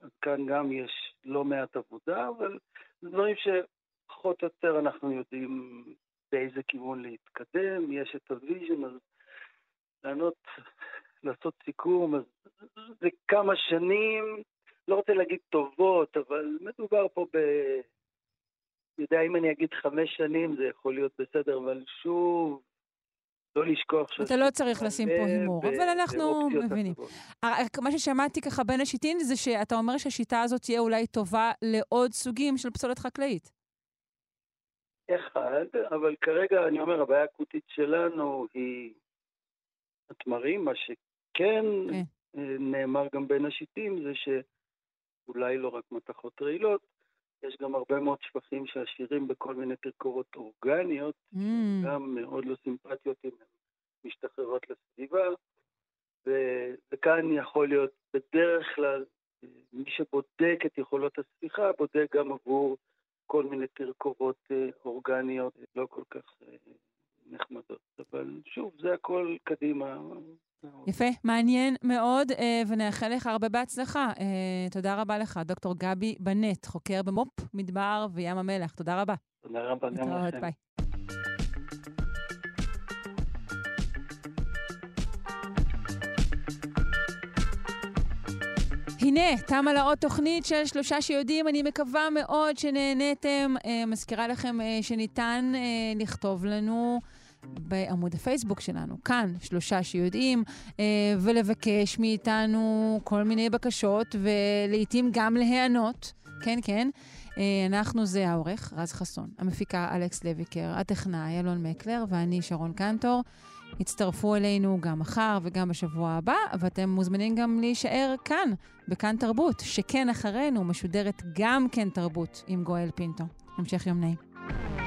אז כאן גם יש לא מעט עבודה, אבל זה דברים שפחות או יותר אנחנו יודעים באיזה כיוון להתקדם, יש את ה vision, אז לענות, לעשות סיכום, אז זה כמה שנים, לא רוצה להגיד טובות, אבל מדובר פה ב... יודע, אם אני אגיד חמש שנים זה יכול להיות בסדר, אבל שוב, לא לשכוח ש... אתה לא צריך לשים פה הימור, אבל אנחנו מבינים. אה, מה ששמעתי ככה בין השיטין זה שאתה אומר שהשיטה הזאת תהיה אולי טובה לעוד סוגים של פסולת חקלאית. אחד, אבל כרגע אני אומר, הבעיה האקוטית שלנו היא התמרים, מה שכן כן. אה, נאמר גם בין השיטים זה שאולי לא רק מתכות רעילות, יש גם הרבה מאוד שפכים שעשירים בכל מיני תרכובות אורגניות, Mm. גם מאוד לא סימפטיות אם הן משתחררות לסביבה, ו- וכאן יכול להיות בדרך כלל אה, מי שבודק את יכולות הספיחה, בודק גם עבור כל מיני תרכובות אה, אורגניות לא כל כך אה, נחמדות. אבל שוב, זה הכל קדימה. יפה, מעניין מאוד, אה, ונאחל לך הרבה בהצלחה. אה, תודה רבה לך, דוקטור גבי בנט, חוקר במו"פ, מדבר וים המלח. תודה רבה. תודה רבה גם לכם. ביי. הנה, תמה לה עוד תוכנית של שלושה שיודעים. אני מקווה מאוד שנהניתם. אה, מזכירה לכם שניתן לכתוב לנו בעמוד הפייסבוק שלנו, כאן, שלושה שיודעים, אה, ולבקש מאיתנו כל מיני בקשות, ולעיתים גם להיענות. כן, כן. אה, אנחנו זה העורך, רז חסון, המפיקה אלכס לויקר, הטכנאי אלון מקלר, ואני שרון קנטור. הצטרפו אלינו גם מחר וגם בשבוע הבא, ואתם מוזמנים גם להישאר כאן, בכאן תרבות, שכן אחרינו משודרת גם כן תרבות עם גואל פינטו. המשך יום נעים.